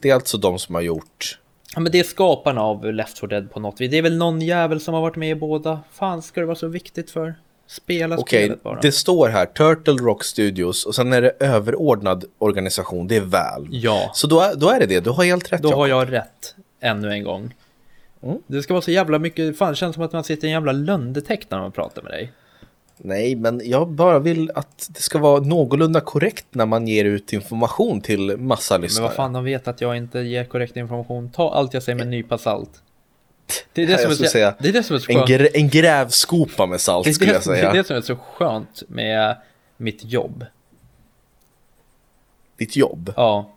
det är alltså de som har gjort...
Ja, men det är skaparna av Left 4 Dead på något vis. Det är väl någon jävel som har varit med i båda. Fan, ska det vara så viktigt för? Spela
Okej, spelet bara. det står här Turtle Rock Studios och sen är det överordnad organisation, det är Valve.
Ja.
Så då är, då är det det, du har helt rätt.
Då Jacob. har jag rätt, ännu en gång. Mm. Det ska vara så jävla mycket, fan det känns som att man sitter i en jävla löndetext när man pratar med dig.
Nej, men jag bara vill att det ska vara någorlunda korrekt när man ger ut information till massa lyssnare.
Men vad fan, de vet att jag inte ger korrekt information. Ta allt jag säger med en nypa salt.
Det är det, som är så, säga, det är det som är så skönt. En, grä, en grävskopa med salt det skulle jag säga.
Det är det som är så skönt med mitt jobb.
Ditt jobb?
Ja.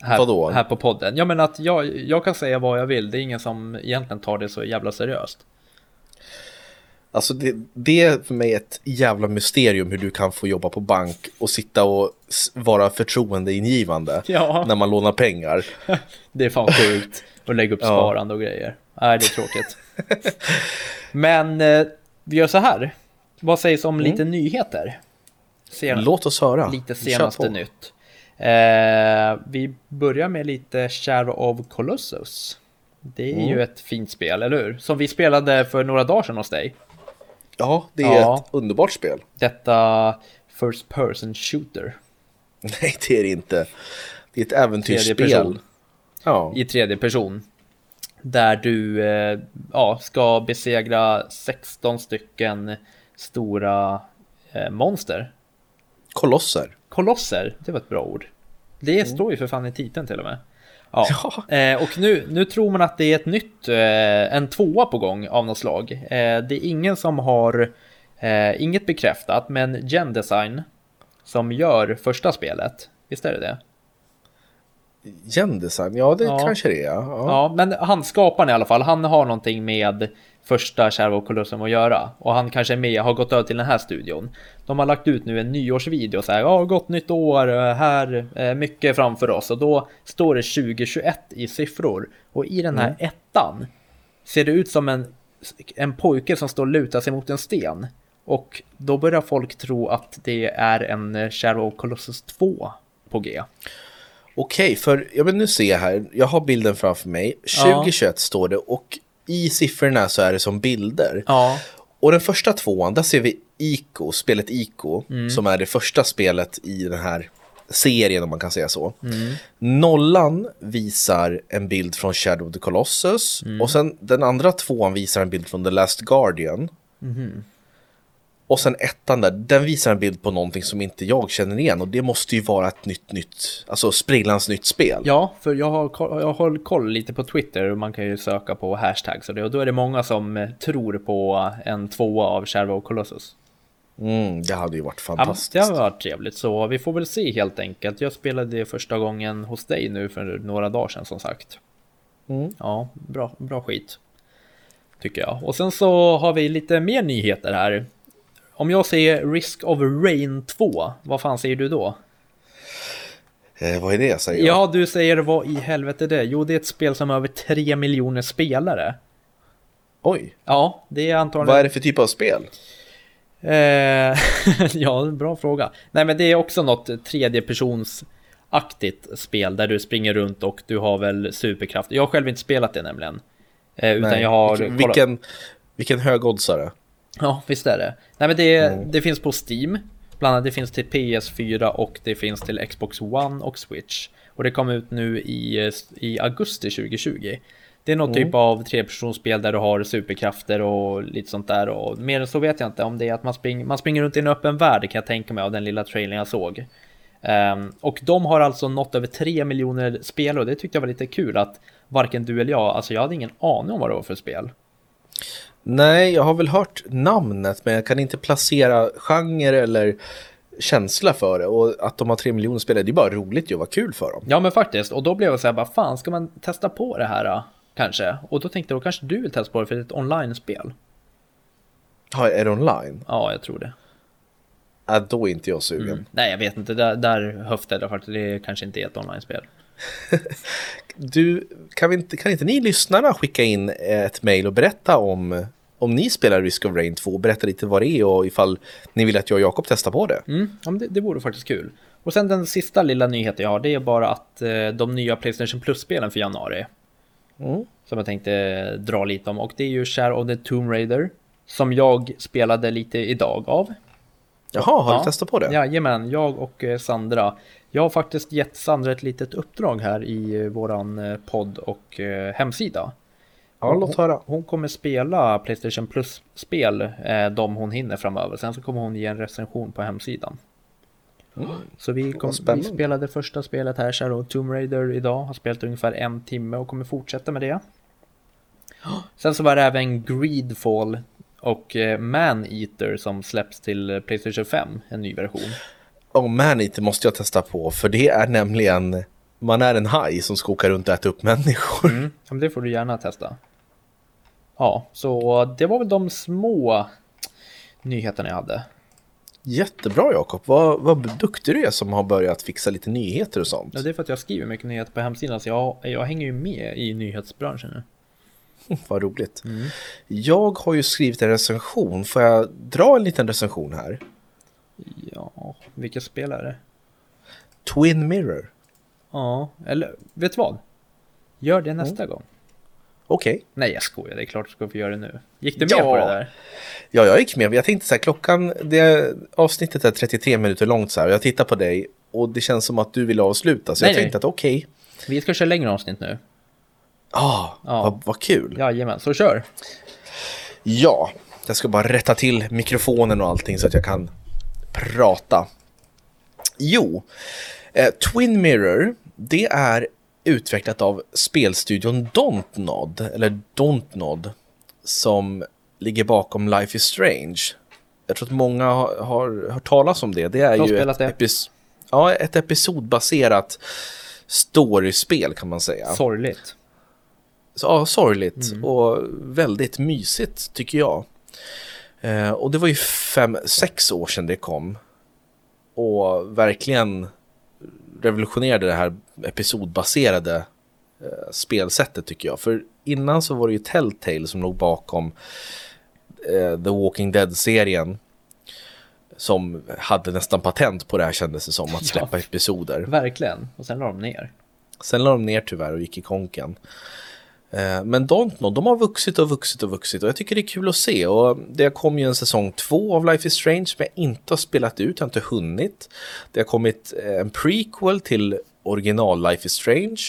Här,
Vadå?
Här på podden. Ja men att jag, jag kan säga vad jag vill. Det är ingen som egentligen tar det så jävla seriöst.
Alltså det, det, är för mig ett jävla mysterium hur du kan få jobba på bank och sitta och vara förtroendeingivande ja. när man lånar pengar.
det är fan sjukt. Och lägga upp sparande och grejer. Nej, det är tråkigt. Men eh, vi gör så här. Vad sägs om mm. lite nyheter?
Sen Låt oss höra.
Lite senaste nytt. Eh, vi börjar med lite Shadow of Colossus. Det är mm. ju ett fint spel, eller hur? Som vi spelade för några dagar sedan hos dig.
Ja, det är ja. ett underbart spel.
Detta First Person Shooter.
Nej, det är det inte. Det är ett äventyrsspel.
Ja. I tredje person. Där du eh, ja, ska besegra 16 stycken stora eh, monster.
Kolosser.
Kolosser, det var ett bra ord. Det mm. står ju för fan i titeln till och med. Ja, ja. Eh, och nu, nu tror man att det är ett nytt, en tvåa på gång av något slag. Det är ingen som har, inget bekräftat, men Gen Design som gör första spelet, visst är det det?
Gendesign, ja det ja. kanske det är. Ja.
ja, men han skaparen i alla fall, han har någonting med första Shadow Colosseum att göra. Och han kanske är med, har gått över till den här studion. De har lagt ut nu en nyårsvideo så här, ja gott nytt år, här, eh, mycket framför oss. Och då står det 2021 i siffror. Och i den här mm. ettan ser det ut som en, en pojke som står och lutar sig mot en sten. Och då börjar folk tro att det är en Shadow of Colossus 2 på G.
Okej, okay, för jag vill nu se här. Jag har bilden framför mig. 2021 ja. står det och i siffrorna så är det som bilder.
Ja.
Och den första tvåan, där ser vi Ico, spelet Ico, mm. som är det första spelet i den här serien om man kan säga så. Mm. Nollan visar en bild från Shadow of the Colossus mm. och sen den andra tvåan visar en bild från The Last Guardian.
Mm.
Och sen ettan där, den visar en bild på någonting som inte jag känner igen och det måste ju vara ett nytt, nytt, alltså sprillans nytt spel.
Ja, för jag har, jag har koll lite på Twitter och man kan ju söka på hashtags och det och då är det många som eh, tror på en tvåa av Shadow Colossus.
Mm, det hade ju varit fantastiskt.
Ja, det hade varit trevligt, så vi får väl se helt enkelt. Jag spelade det första gången hos dig nu för några dagar sedan som sagt.
Mm.
Ja, bra, bra skit. Tycker jag. Och sen så har vi lite mer nyheter här. Om jag säger Risk of Rain 2, vad fan säger du då?
Eh, vad är det säger jag?
Ja, du säger vad i helvete det är? Jo, det är ett spel som har över 3 miljoner spelare.
Oj.
Ja, det är antagligen...
Vad är det för typ av spel?
Eh, ja, bra fråga. Nej, men det är också något tredjepersonsaktigt spel där du springer runt och du har väl superkraft. Jag har själv inte spelat det nämligen. Eh, utan Nej, jag har...
Vilken, vilken, vilken högoddsare?
Ja, visst är det. Nej, men det, mm. det finns på Steam. Bland annat det finns till PS4 och det finns till Xbox One och Switch. Och det kom ut nu i, i augusti 2020. Det är någon mm. typ av trepersonsspel där du har superkrafter och lite sånt där. Och mer än så vet jag inte om det är att man, spring, man springer runt i en öppen värld kan jag tänka mig av den lilla trailern jag såg. Um, och de har alltså nått över 3 miljoner spel och det tyckte jag var lite kul att varken du eller jag, alltså jag hade ingen aning om vad det var för spel.
Nej, jag har väl hört namnet men jag kan inte placera genre eller känsla för det och att de har tre miljoner spelare, det är bara roligt ju, vad kul för dem.
Ja men faktiskt, och då blev jag så här, vad fan ska man testa på det här? Kanske, och då tänkte jag, då kanske du vill testa på det för det är ett online-spel.
Ja, är det online?
Ja, jag tror det.
Ja, då är inte jag sugen. Mm.
Nej, jag vet inte, där, där höftade jag faktiskt, det kanske inte är ett online-spel.
du, kan, vi inte, kan inte ni lyssnarna skicka in ett mail och berätta om om ni spelar Risk of Rain 2, berätta lite vad det är och ifall ni vill att jag och Jakob testar på det.
Mm, ja, det, det vore faktiskt kul. Och sen den sista lilla nyheten jag har, det är bara att eh, de nya Playstation Plus-spelen för januari.
Mm.
Som jag tänkte dra lite om. Och det är ju Share of the Tomb Raider. Som jag spelade lite idag av.
Jaha, har ja. du testat på det?
Jajamän, jag och eh, Sandra. Jag har faktiskt gett Sandra ett litet uppdrag här i eh, våran eh, podd och hemsida.
Ja, låt höra.
Hon kommer spela Playstation Plus-spel, eh, de hon hinner framöver. Sen så kommer hon ge en recension på hemsidan. Mm. Så vi, kom, vi spelade första spelet här, Shadow Tomb Raider idag. Har spelat ungefär en timme och kommer fortsätta med det. Sen så var det även Greedfall och eh, Man-Eater som släpps till Playstation 5, en ny version.
Oh, Man-Eater måste jag testa på, för det är nämligen man är en haj som ska åka runt och äta upp människor.
Mm, det får du gärna testa. Ja, så det var väl de små nyheterna jag hade.
Jättebra Jakob, vad, vad duktig du är som har börjat fixa lite nyheter och sånt.
Ja, det är för att jag skriver mycket nyheter på hemsidan så jag, jag hänger ju med i nyhetsbranschen nu.
vad roligt.
Mm.
Jag har ju skrivit en recension, får jag dra en liten recension här?
Ja, vilka spel är det?
Twin Mirror.
Ja, eller vet du vad? Gör det nästa mm. gång.
Okej. Okay.
Nej, jag skojar. Det är klart du ska få göra det nu. Gick du med ja. på det där?
Ja, jag gick med. Jag tänkte så här, klockan, det avsnittet är 33 minuter långt så här. Jag tittar på dig och det känns som att du vill avsluta. Så nej, jag tänkte nej. att okej. Okay.
Vi ska köra längre avsnitt nu.
Ah, ja, vad, vad kul.
Jajamän, så kör.
Ja, jag ska bara rätta till mikrofonen och allting så att jag kan prata. Jo, eh, Twin Mirror, det är utvecklat av spelstudion Dontnod, eller Dontnod, som ligger bakom Life is Strange. Jag tror att många har, har hört talas om det. Det är ju ett, epis ja, ett episodbaserat storyspel kan man säga.
Sorgligt.
Så, ja, sorgligt mm. och väldigt mysigt tycker jag. Eh, och det var ju fem, sex år sedan det kom. Och verkligen revolutionerade det här episodbaserade eh, spelsättet tycker jag. För innan så var det ju Telltale som låg bakom eh, The Walking Dead-serien. som hade nästan patent på det här kändes det som, att släppa ja, episoder.
Verkligen, och sen la de ner.
Sen la de ner tyvärr och gick i konken. Eh, men Dontnod, de har vuxit och vuxit och vuxit och jag tycker det är kul att se. Och det kom ju en säsong två av Life is Strange som jag inte har spelat ut, jag har inte hunnit. Det har kommit eh, en prequel till original Life is Strange.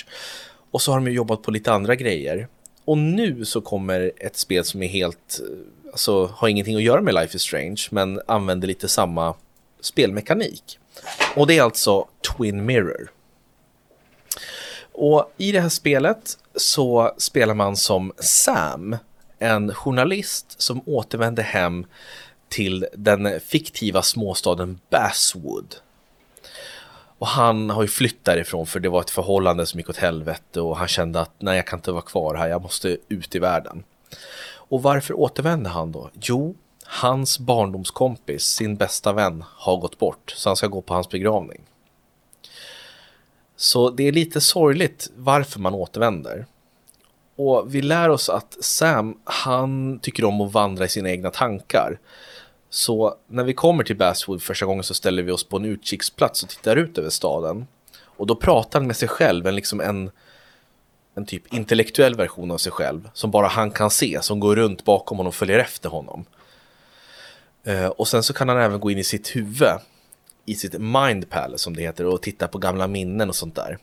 Och så har de ju jobbat på lite andra grejer. Och nu så kommer ett spel som är helt, eh, alltså har ingenting att göra med Life is Strange, men använder lite samma spelmekanik. Och det är alltså Twin Mirror. Och i det här spelet så spelar man som Sam, en journalist som återvänder hem till den fiktiva småstaden Basswood. Och han har ju flytt därifrån för det var ett förhållande som gick åt helvete och han kände att nej, jag kan inte vara kvar här, jag måste ut i världen. Och varför återvänder han då? Jo, hans barndomskompis, sin bästa vän, har gått bort, så han ska gå på hans begravning. Så det är lite sorgligt varför man återvänder. Och vi lär oss att Sam, han tycker om att vandra i sina egna tankar. Så när vi kommer till Basswood första gången så ställer vi oss på en utkiksplats och tittar ut över staden. Och då pratar han med sig själv, en, liksom en, en typ intellektuell version av sig själv som bara han kan se, som går runt bakom honom och följer efter honom. Eh, och sen så kan han även gå in i sitt huvud i sitt mind palace som det heter och titta på gamla minnen och sånt där.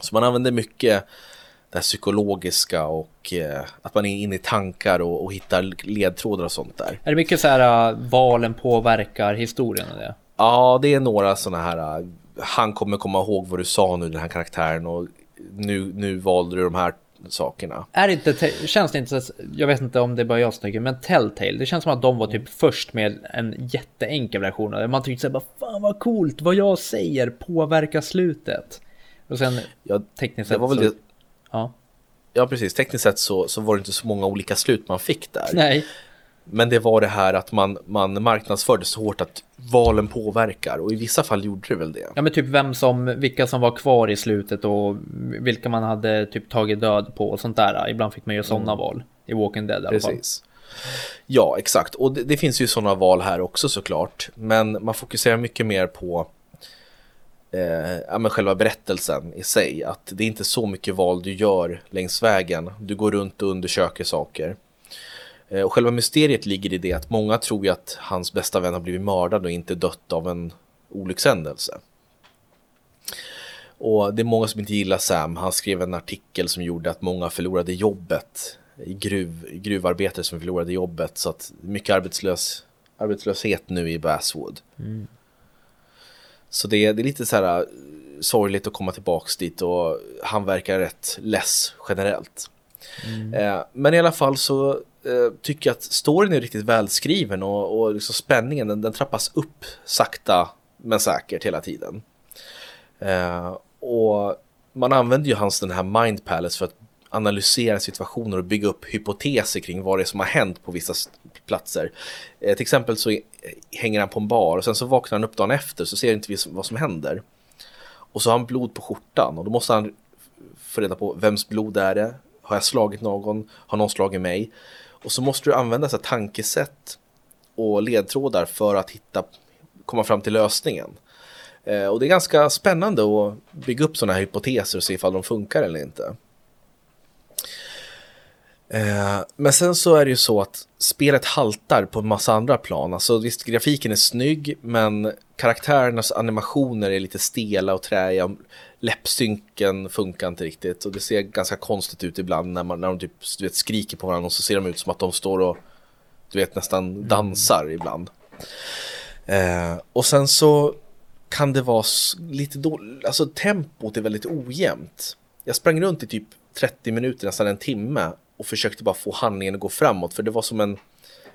Så man använder mycket det här psykologiska och eh, att man är inne i tankar och, och hittar ledtrådar och sånt där.
Är det mycket så här uh, valen påverkar historien? Eller?
Ja, det är några sådana här uh, han kommer komma ihåg vad du sa nu den här karaktären och nu, nu valde du de här sakerna.
Är inte, känns det inte, jag vet inte om det är bara jag som tycker, men Telltale, det känns som att de var typ först med en jätteenkel version av det. Man tyckte såhär, fan vad coolt, vad jag säger påverkar slutet. Och sen ja, tekniskt sett
det var väl så, det...
Ja.
Ja, precis. Tekniskt sett så, så var det inte så många olika slut man fick där.
Nej.
Men det var det här att man, man marknadsförde så hårt att valen påverkar och i vissa fall gjorde det väl det.
Ja men typ vem som, vilka som var kvar i slutet och vilka man hade typ tagit död på och sånt där. Ibland fick man ju sådana mm. val i Walking Dead i alla fall. Precis.
Ja, exakt. Och det, det finns ju sådana val här också såklart. Men man fokuserar mycket mer på eh, ja, men själva berättelsen i sig. Att det är inte så mycket val du gör längs vägen. Du går runt och undersöker saker. Eh, och själva mysteriet ligger i det att många tror ju att hans bästa vän har blivit mördad och inte dött av en olyckshändelse. Och det är många som inte gillar Sam. Han skrev en artikel som gjorde att många förlorade jobbet. Gruv, gruvarbetare som förlorade jobbet. Så att mycket arbetslös, arbetslöshet nu i Basswood. Mm. Så det, det, är lite så här äh, sorgligt att komma tillbaks dit och han verkar rätt less generellt. Mm. Eh, men i alla fall så eh, tycker jag att storyn är riktigt välskriven och, och liksom spänningen den, den, trappas upp sakta men säkert hela tiden. Eh, och man använder ju hans den här Mind Palace för att analysera situationer och bygga upp hypoteser kring vad det är som har hänt på vissa platser. Eh, till exempel så hänger han på en bar och sen så vaknar han upp dagen efter så ser inte vi vad som händer. Och så har han blod på skjortan och då måste han få reda på vems blod är det? Har jag slagit någon? Har någon slagit mig? Och så måste du använda så tankesätt och ledtrådar för att hitta, komma fram till lösningen. Eh, och det är ganska spännande att bygga upp sådana här hypoteser och se ifall de funkar eller inte. Eh, men sen så är det ju så att spelet haltar på en massa andra plan. Alltså visst, grafiken är snygg, men karaktärernas animationer är lite stela och träiga. Läppsynken funkar inte riktigt och det ser ganska konstigt ut ibland när, man, när de typ, du vet, skriker på varandra och så ser de ut som att de står och du vet nästan dansar ibland. Eh, och sen så kan det vara lite dåligt, alltså tempot är väldigt ojämnt. Jag sprang runt i typ 30 minuter, nästan en timme och försökte bara få handlingen att gå framåt för det var som en,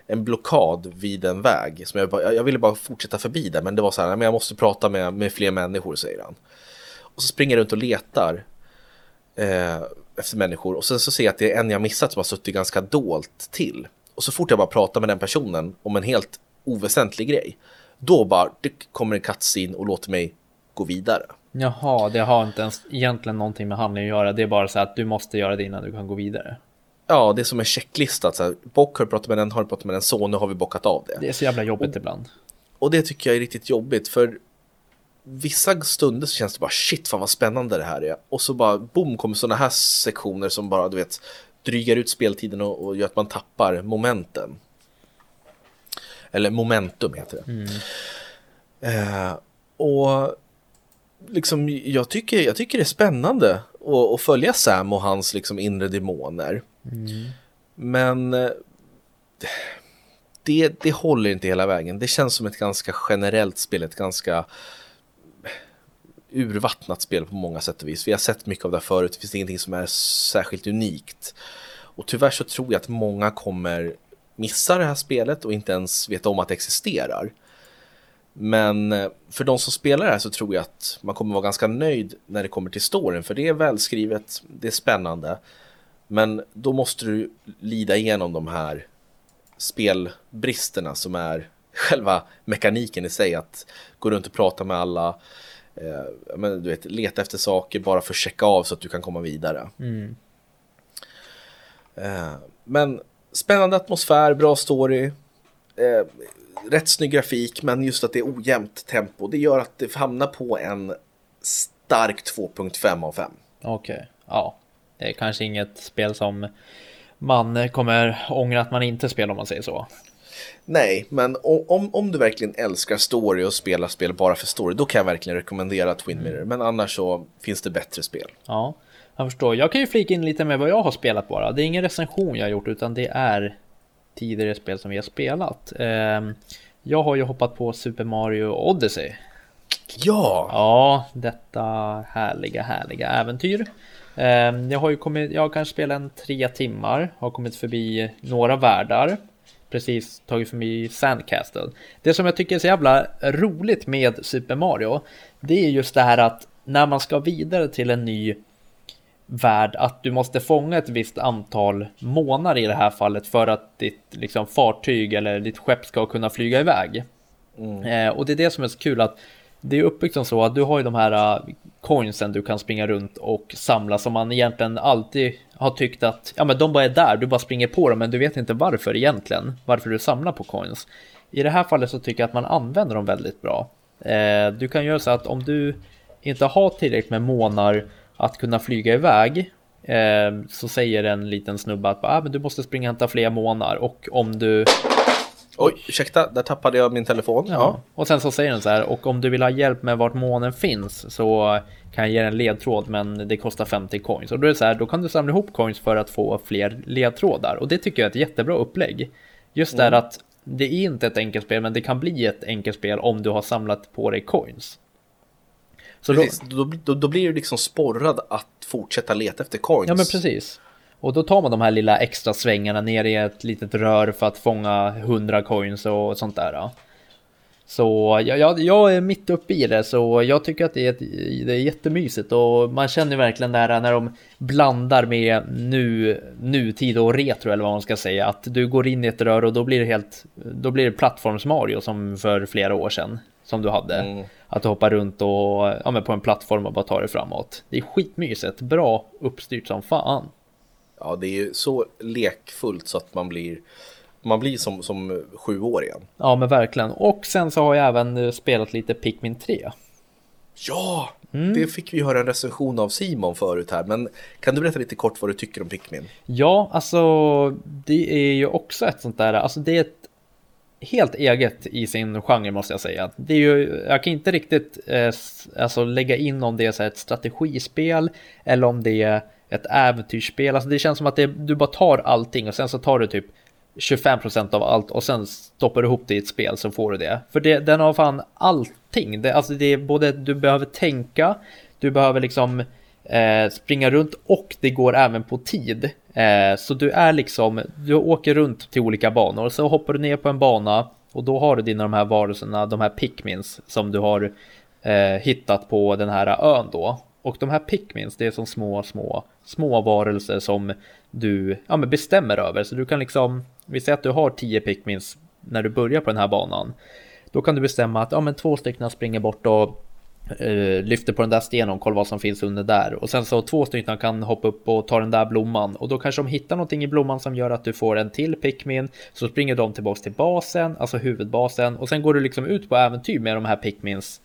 en blockad vid en väg. Som jag, bara, jag ville bara fortsätta förbi där men det var så här, men jag måste prata med, med fler människor säger han. Och så springer jag runt och letar eh, efter människor och sen så ser jag att det är en jag missat som har suttit ganska dolt till. Och så fort jag bara pratar med den personen om en helt oväsentlig grej, då bara det kommer en kattsin och låter mig gå vidare.
Jaha, det har inte ens egentligen någonting med handling att göra. Det är bara så att du måste göra det innan du kan gå vidare.
Ja, det är som en checklista. Så här, Bock har pratat med den, har pratat med den, så nu har vi bockat av det.
Det är så jävla jobbigt och, ibland.
och det tycker jag är riktigt jobbigt för vissa stunder så känns det bara shit fan vad spännande det här är. Och så bara boom kommer sådana här sektioner som bara du vet drygar ut speltiden och, och gör att man tappar momenten. Eller momentum heter det. Mm. Eh, och liksom jag tycker, jag tycker det är spännande att, att följa Sam och hans liksom inre demoner. Mm. Men eh, det, det håller inte hela vägen. Det känns som ett ganska generellt spel, ett ganska urvattnat spel på många sätt och vis. Vi har sett mycket av det förut, det finns ingenting som är särskilt unikt. Och tyvärr så tror jag att många kommer missa det här spelet och inte ens veta om att det existerar. Men eh, för de som spelar det här så tror jag att man kommer vara ganska nöjd när det kommer till storyn, för det är välskrivet, det är spännande. Men då måste du lida igenom de här spelbristerna som är själva mekaniken i sig, att gå runt och prata med alla, eh, men, du vet, leta efter saker bara för att checka av så att du kan komma vidare. Mm. Eh, men spännande atmosfär, bra story, eh, rätt snygg grafik, men just att det är ojämnt tempo, det gör att det hamnar på en stark 2.5 av 5.
Okej, okay. ja. Det är kanske inget spel som man kommer ångra att man inte spelar om man säger så.
Nej, men om, om du verkligen älskar story och spelar spel bara för story, då kan jag verkligen rekommendera Twin mm. Mirror. Men annars så finns det bättre spel.
Ja, jag förstår. Jag kan ju flika in lite med vad jag har spelat bara. Det är ingen recension jag har gjort, utan det är tidigare spel som vi har spelat. Ehm, jag har ju hoppat på Super Mario Odyssey.
Ja!
Ja, detta härliga, härliga äventyr. Ehm, jag har ju kommit, jag har kanske spelat en tre timmar, har kommit förbi några världar precis tagit förbi Sandcastle. Det som jag tycker är så jävla roligt med Super Mario, det är just det här att när man ska vidare till en ny värld, att du måste fånga ett visst antal månader i det här fallet för att ditt liksom, fartyg eller ditt skepp ska kunna flyga iväg. Mm. Eh, och det är det som är så kul att det är uppbyggt som så att du har ju de här uh, coinsen du kan springa runt och samla som man egentligen alltid har tyckt att ja men de bara är där, du bara springer på dem men du vet inte varför egentligen, varför du samlar på coins. I det här fallet så tycker jag att man använder dem väldigt bra. Eh, du kan göra så att om du inte har tillräckligt med månar att kunna flyga iväg eh, så säger en liten snubbe att ah, men du måste springa och hämta fler månar och om du
Oj, ursäkta, där tappade jag min telefon. Ja. ja.
Och sen så säger den så här, och om du vill ha hjälp med vart månen finns så kan jag ge dig en ledtråd, men det kostar 50 coins. Och då är det så här, då kan du samla ihop coins för att få fler ledtrådar. Och det tycker jag är ett jättebra upplägg. Just mm. där att det är inte ett enkelt spel, men det kan bli ett enkelt spel om du har samlat på dig coins.
Så precis, då, då, då, blir du liksom sporrad att fortsätta leta efter coins.
Ja, men precis. Och då tar man de här lilla extra svängarna ner i ett litet rör för att fånga 100 coins och sånt där. Så jag, jag, jag är mitt uppe i det så jag tycker att det är, det är jättemysigt och man känner verkligen det här när de blandar med nu, nutid och retro eller vad man ska säga. Att du går in i ett rör och då blir det helt, då blir det plattforms Mario som för flera år sedan som du hade. Mm. Att du hoppar runt och ja, men på en plattform och bara tar dig framåt. Det är skitmysigt, bra uppstyrt som fan
ja, det är ju så lekfullt så att man blir man blir som, som sju år igen.
Ja, men verkligen. Och sen så har jag även eh, spelat lite Pikmin 3.
Ja, mm. det fick vi höra en recension av Simon förut här. Men kan du berätta lite kort vad du tycker om Pikmin?
Ja, alltså det är ju också ett sånt där, alltså det är ett helt eget i sin genre måste jag säga. Det är ju, jag kan inte riktigt eh, alltså lägga in om det är så ett strategispel eller om det är ett äventyrsspel. Alltså det känns som att det, du bara tar allting och sen så tar du typ 25% av allt och sen stoppar du ihop det i ett spel så får du det. För det, den har fan allting. Det, alltså det är både du behöver tänka, du behöver liksom eh, springa runt och det går även på tid. Eh, så du är liksom, du åker runt till olika banor så hoppar du ner på en bana och då har du dina de här varelserna, de här pickmins som du har eh, hittat på den här ön då. Och de här pickmins, det är som små, små, små varelser som du ja, men bestämmer över. Så du kan liksom, vi säger att du har 10 pickmins när du börjar på den här banan. Då kan du bestämma att ja, men två stycken springer bort och Uh, lyfter på den där stenen och kollar vad som finns under där. Och sen så två stycken kan hoppa upp och ta den där blomman. Och då kanske de hittar någonting i blomman som gör att du får en till Pikmin. Så springer de tillbaks till basen, alltså huvudbasen. Och sen går du liksom ut på äventyr med de här Pikmins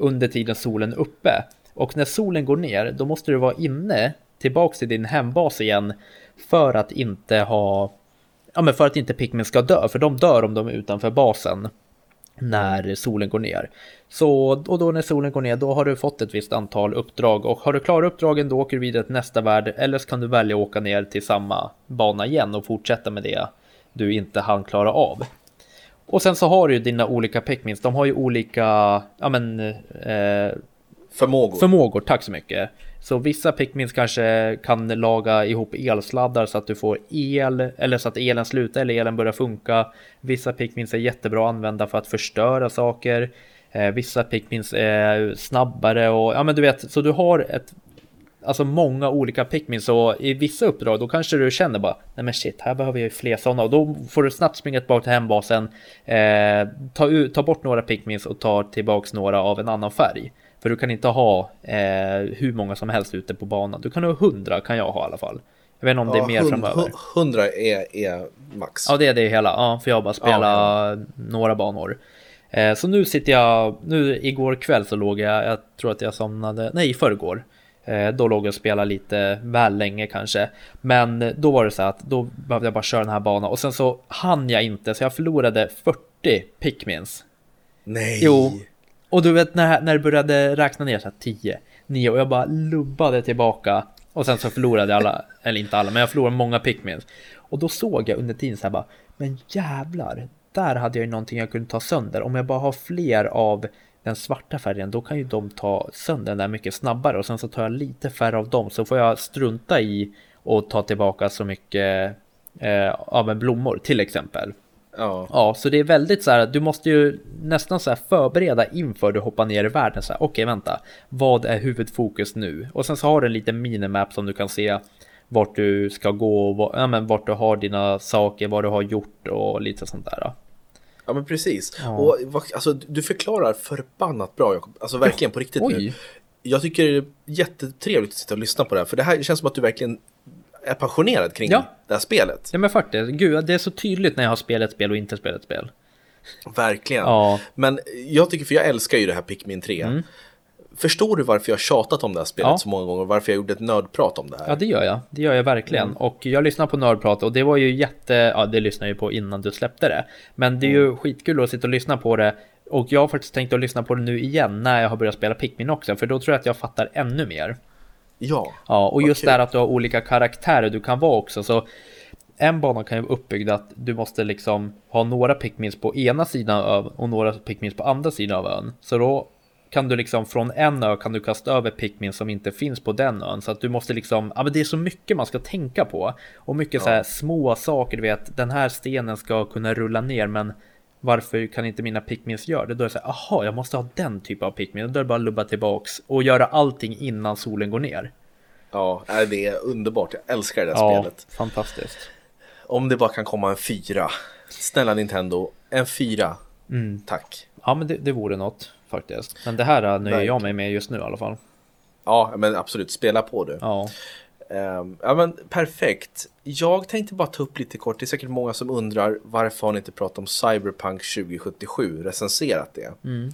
under tiden solen är uppe. Och när solen går ner, då måste du vara inne tillbaks till din hembas igen. För att inte ha, ja men för att inte Pikmin ska dö. För de dör om de är utanför basen när solen går ner. Så, och då när solen går ner, då har du fått ett visst antal uppdrag och har du klarat uppdragen då åker du vidare till nästa värld eller så kan du välja att åka ner till samma bana igen och fortsätta med det du inte hann klara av. Och sen så har du ju dina olika Pikmins, de har ju olika, ja men... Eh,
förmågor.
Förmågor, tack så mycket. Så vissa Pikmins kanske kan laga ihop elsladdar så att du får el eller så att elen slutar eller elen börjar funka. Vissa Pikmins är jättebra att använda för att förstöra saker. Eh, vissa Pikmins är snabbare och ja men du vet så du har ett Alltså många olika Pikmins och i vissa uppdrag då kanske du känner bara Nej men shit, här behöver jag ju fler sådana och då får du snabbt springa tillbaka till hembasen eh, ta, ta bort några Pikmins och ta tillbaks några av en annan färg för du kan inte ha eh, hur många som helst ute på banan. Du kan ha hundra kan jag ha i alla fall. Jag vet inte om det är mer hund, framöver.
Hundra är, är max.
Ja, det är det hela. Ja, för jag har bara spelat ja, några banor. Eh, så nu sitter jag, nu igår kväll så låg jag, jag tror att jag somnade, nej i förrgår. Eh, då låg jag och spelade lite väl länge kanske. Men då var det så att då behövde jag bara köra den här banan och sen så hann jag inte så jag förlorade 40 Pikmins.
Nej!
Jo, och du vet när, när det började räkna ner så här 10, 9 och jag bara lubbade tillbaka. Och sen så förlorade jag alla, eller inte alla, men jag förlorade många pickmins. Och då såg jag under tiden så här bara, men jävlar, där hade jag ju någonting jag kunde ta sönder. Om jag bara har fler av den svarta färgen, då kan ju de ta sönder den där mycket snabbare. Och sen så tar jag lite färre av dem, så får jag strunta i och ta tillbaka så mycket eh, av en blommor till exempel.
Ja.
ja, så det är väldigt så här, du måste ju nästan så här förbereda inför du hoppar ner i världen. Så här, okej, okay, vänta, vad är huvudfokus nu? Och sen så har du en liten minimap som du kan se vart du ska gå, var, ja, men vart du har dina saker, vad du har gjort och lite sånt där.
Ja men precis. Ja. Och alltså, du förklarar förbannat bra Jakob. Alltså verkligen på riktigt Oj. nu. Jag tycker det är jättetrevligt att sitta och lyssna på det här. För det här känns som att du verkligen är passionerad kring ja. det här spelet.
Ja men faktiskt, gud det är så tydligt när jag har spelat spel och inte spelat spel.
Verkligen. Ja. Men jag tycker, för jag älskar ju det här Pikmin 3. Mm. Förstår du varför jag har tjatat om det här spelet ja. så många gånger? Varför jag gjorde ett nördprat om det här?
Ja, det gör jag. Det gör jag verkligen. Mm. Och jag lyssnar på nördprat och det var ju jätte... Ja, det lyssnade jag ju på innan du släppte det. Men det är ju mm. skitkul att sitta och lyssna på det. Och jag har faktiskt tänkt att lyssna på det nu igen när jag har börjat spela Pikmin också. För då tror jag att jag fattar ännu mer.
Ja.
Ja, och just okay. där att du har olika karaktärer du kan vara också. Så en bana kan ju vara uppbyggd att du måste liksom ha några pickmins på ena sidan av ön och några pickmins på andra sidan av ön. Så då kan du liksom från en ö kan du kasta över pickmins som inte finns på den ön. Så att du måste liksom, ja men det är så mycket man ska tänka på. Och mycket ja. så här små saker, du vet, den här stenen ska kunna rulla ner men varför kan inte mina pickmins göra det? Då är det så här, aha, jag måste ha den typen av pickmin. Då är det bara att lubba tillbaks och göra allting innan solen går ner.
Ja, det är underbart. Jag älskar det där
ja,
spelet.
Fantastiskt.
Om det bara kan komma en fyra. Snälla Nintendo, en fyra. Mm. Tack.
Ja, men det, det vore något faktiskt. Men det här nöjer jag mig med just nu i alla fall.
Ja, men absolut. Spela på du.
Ja.
Um, ja men perfekt. Jag tänkte bara ta upp lite kort, det är säkert många som undrar varför har ni inte pratat om Cyberpunk 2077, recenserat det?
Mm.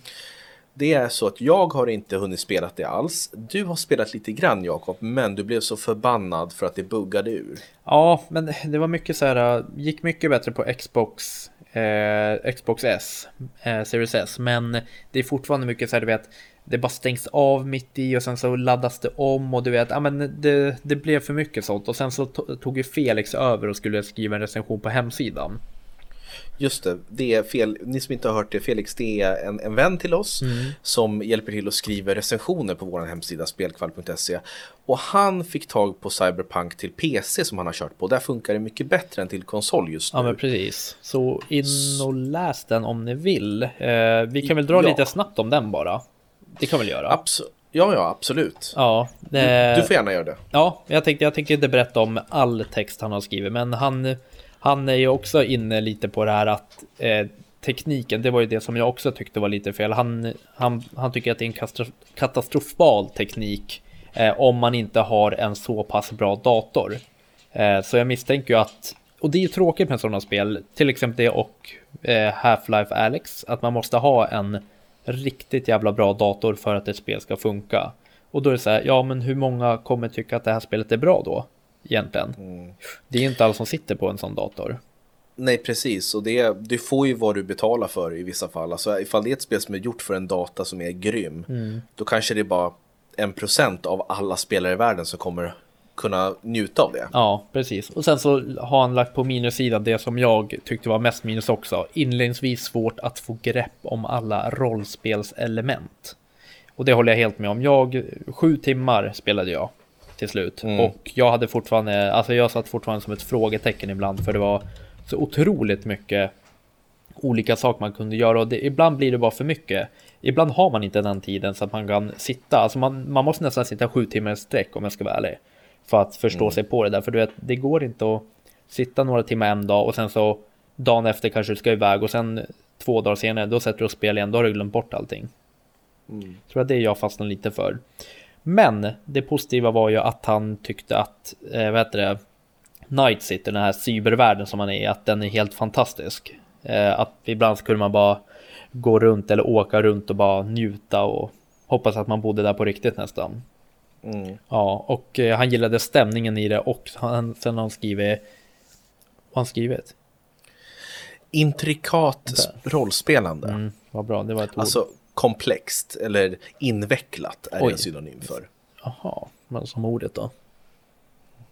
Det är så att jag har inte hunnit spela det alls. Du har spelat lite grann Jakob, men du blev så förbannad för att det buggade ur.
Ja, men det var mycket så här, gick mycket bättre på Xbox, eh, Xbox S, eh, Series S, men det är fortfarande mycket så här, du vet, det bara stängs av mitt i och sen så laddas det om och du vet, ja men det, det blev för mycket sånt och sen så tog ju Felix över och skulle skriva en recension på hemsidan.
Just det, det är fel. Ni som inte har hört det, Felix, det är en, en vän till oss mm. som hjälper till att skriva recensioner på vår hemsida spelkvall.se. Och han fick tag på Cyberpunk till PC som han har kört på. Där funkar det mycket bättre än till konsol just nu.
Ja, men precis. Så in och läs den om ni vill. Eh, vi kan väl dra ja. lite snabbt om den bara. Det kan väl göra?
Absolut. Ja, ja, absolut.
Ja,
det... du, du, får gärna göra det.
Ja, jag tänkte, jag tänkte inte berätta om all text han har skrivit, men han, han är ju också inne lite på det här att eh, tekniken, det var ju det som jag också tyckte var lite fel. Han, han, han tycker att det är en katastrofal teknik eh, om man inte har en så pass bra dator. Eh, så jag misstänker ju att, och det är ju tråkigt med sådana spel, till exempel det och eh, Half-Life Alex, att man måste ha en riktigt jävla bra dator för att ett spel ska funka. Och då är det så här, ja men hur många kommer tycka att det här spelet är bra då? Egentligen. Mm. Det är ju inte alla som sitter på en sån dator.
Nej, precis. Och det, du får ju vad du betalar för i vissa fall. Alltså ifall det är ett spel som är gjort för en data som är grym, mm. då kanske det är bara en procent av alla spelare i världen som kommer kunna njuta av det.
Ja, precis. Och sen så har han lagt på minussidan det som jag tyckte var mest minus också. Inledningsvis svårt att få grepp om alla rollspelselement. Och det håller jag helt med om. Jag, sju timmar spelade jag till slut. Mm. Och jag hade fortfarande, alltså jag satt fortfarande som ett frågetecken ibland för det var så otroligt mycket olika saker man kunde göra och det, ibland blir det bara för mycket. Ibland har man inte den tiden så att man kan sitta, alltså man, man måste nästan sitta sju timmar i sträck om jag ska vara ärlig. För att förstå mm. sig på det där, för du vet, det går inte att sitta några timmar en dag och sen så dagen efter kanske du ska iväg och sen två dagar senare då sätter du och spelar igen, då har du glömt bort allting. Mm. Tror att det är jag fastnar lite för. Men det positiva var ju att han tyckte att, eh, vad heter det, Night City, den här cybervärlden som man är i, att den är helt fantastisk. Eh, att ibland skulle man bara gå runt eller åka runt och bara njuta och hoppas att man bodde där på riktigt nästan. Mm. Ja, och eh, han gillade stämningen i det och han, sen har han skrivit, vad han skrivit?
Intrikat rollspelande. Mm,
vad bra, det var ett ord.
Alltså komplext eller invecklat är Oj. en synonym för.
Jaha, men som ordet då?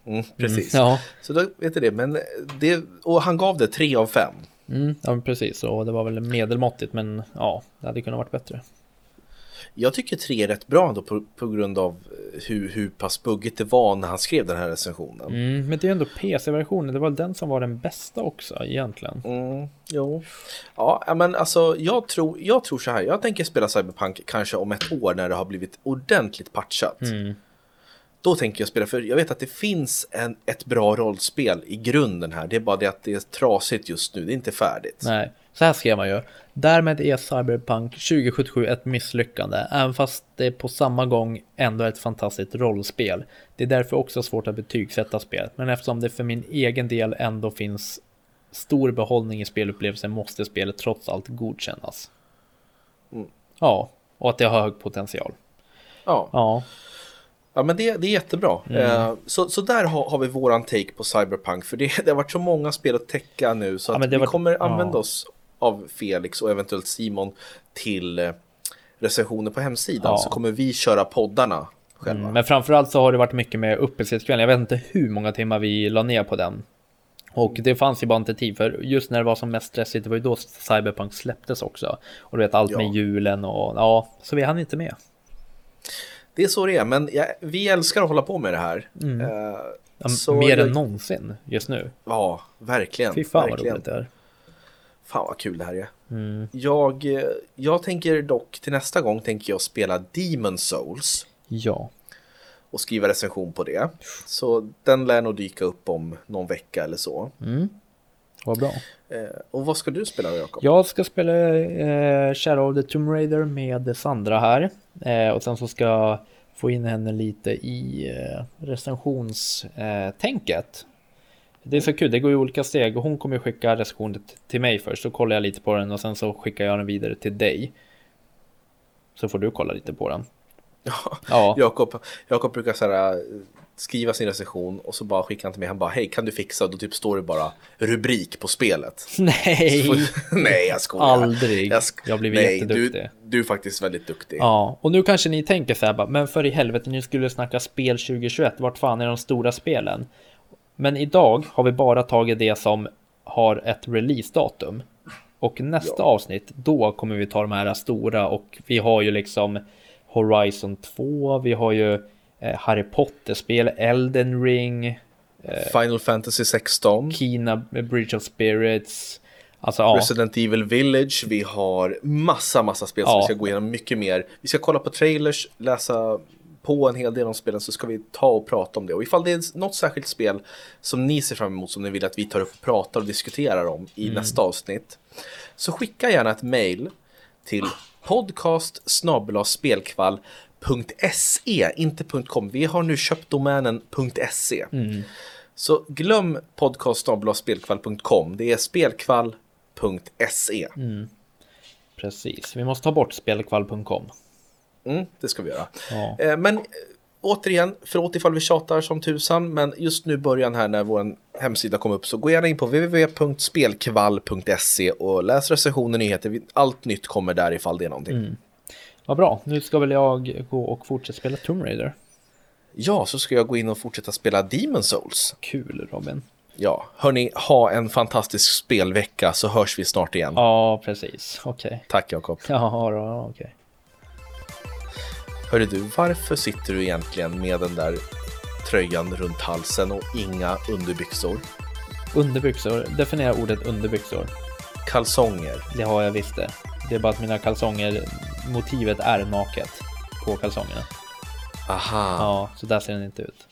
Mm, precis. Mm, ja. Så då vet du det. Men det, och han gav det tre av fem.
Mm, ja, precis. Och det var väl medelmåttigt, men ja, det hade kunnat varit bättre.
Jag tycker tre är rätt bra ändå på, på grund av hur, hur pass buggigt det var när han skrev den här recensionen.
Mm, men det är ändå PC-versionen, det var den som var den bästa också egentligen.
Mm, jo. Ja, men alltså jag tror, jag tror så här, jag tänker spela Cyberpunk kanske om ett år när det har blivit ordentligt patchat. Mm. Då tänker jag spela, för jag vet att det finns en, ett bra rollspel i grunden här. Det är bara det att det är trasigt just nu, det är inte färdigt.
Nej, så här skrev man ju. Därmed är Cyberpunk 2077 ett misslyckande, även fast det på samma gång ändå är ett fantastiskt rollspel. Det är därför också svårt att betygsätta spelet, men eftersom det för min egen del ändå finns stor behållning i spelupplevelsen måste spelet trots allt godkännas. Mm. Ja, och att det har hög potential.
Ja. ja. Ja men det, det är jättebra. Mm. Eh, så, så där har, har vi våran take på Cyberpunk. För det, det har varit så många spel att täcka nu så att vi var... kommer använda ja. oss av Felix och eventuellt Simon till eh, recensioner på hemsidan. Ja. Så kommer vi köra poddarna själva. Mm,
men framförallt så har det varit mycket med uppesittkvällen. Jag vet inte hur många timmar vi la ner på den. Och det fanns ju bara inte tid för just när det var som mest stressigt, det var ju då Cyberpunk släpptes också. Och du vet allt ja. med julen och ja, så vi hann inte med
det är så det är, men ja, vi älskar att hålla på med det här. Mm. Uh,
ja, mer jag... än någonsin just nu.
Ja, verkligen.
Fy fan
verkligen.
vad roligt det är.
Fan vad kul det här är. Mm. Jag, jag tänker dock till nästa gång tänker jag spela Demon Souls.
Ja.
Och skriva recension på det. Så den lär nog dyka upp om någon vecka eller så.
Mm. Vad bra.
Eh, och vad ska du spela Jakob?
Jag ska spela eh, Shadow of the Tomb Raider med Sandra här. Eh, och sen så ska jag få in henne lite i eh, recensionstänket. Det är så kul, det går i olika steg och hon kommer skicka recensionen till mig först. Så kollar jag lite på den och sen så skickar jag den vidare till dig. Så får du kolla lite på den.
Ja, ja. Jakob, Jakob brukar så här, skriva sin recension och så bara skickar han till mig. Han bara, hej kan du fixa? Då typ står det bara rubrik på spelet.
Nej!
Får... nej, jag skojar.
Aldrig. Jag, sk... jag blivit nej, jätteduktig.
Du, du är faktiskt väldigt duktig.
Ja, och nu kanske ni tänker så här bara, men för i helvete, ni skulle snacka spel 2021. Vart fan är de stora spelen? Men idag har vi bara tagit det som har ett releasedatum. Och nästa ja. avsnitt, då kommer vi ta de här stora och vi har ju liksom Horizon 2, vi har ju eh, Harry Potter-spel, Elden Ring,
eh, Final Fantasy 16,
Kina Bridge of Spirits,
alltså, ja. Resident Evil Village, vi har massa, massa spel ja. som vi ska gå igenom mycket mer. Vi ska kolla på trailers, läsa på en hel del av spelen så ska vi ta och prata om det. Och ifall det är något särskilt spel som ni ser fram emot som ni vill att vi tar upp och pratar och diskuterar om i mm. nästa avsnitt. Så skicka gärna ett mail till podcast spelkvall.se, inte .com. Vi har nu köpt domänen .se. Mm. Så glöm podcast spelkvall.com. Det är spelkvall.se.
Mm. Precis, vi måste ta bort spelkvall.com.
Mm, det ska vi göra. Ja. Eh, men eh, återigen, förlåt ifall vi tjatar som tusan, men just nu början här när vår hemsida kom upp så gå gärna in på www.spelkvall.se och läs recensioner, nyheter. Allt nytt kommer där ifall det är någonting. Mm.
Vad bra, nu ska väl jag gå och fortsätta spela Tomb Raider.
Ja, så ska jag gå in och fortsätta spela Demon Souls.
Kul Robin.
Ja, hörni, ha en fantastisk spelvecka så hörs vi snart igen.
Ja, precis. Okej. Okay.
Tack Jakob.
Ja, okej. Okay.
Hörru du, varför sitter du egentligen med den där tröjan runt halsen och inga underbyxor?
Underbyxor? Definiera ordet underbyxor.
Kalsonger.
Det har jag visst det. Det är bara att mina kalsonger, motivet är naket på kalsongerna.
Aha.
Ja, så där ser den inte ut.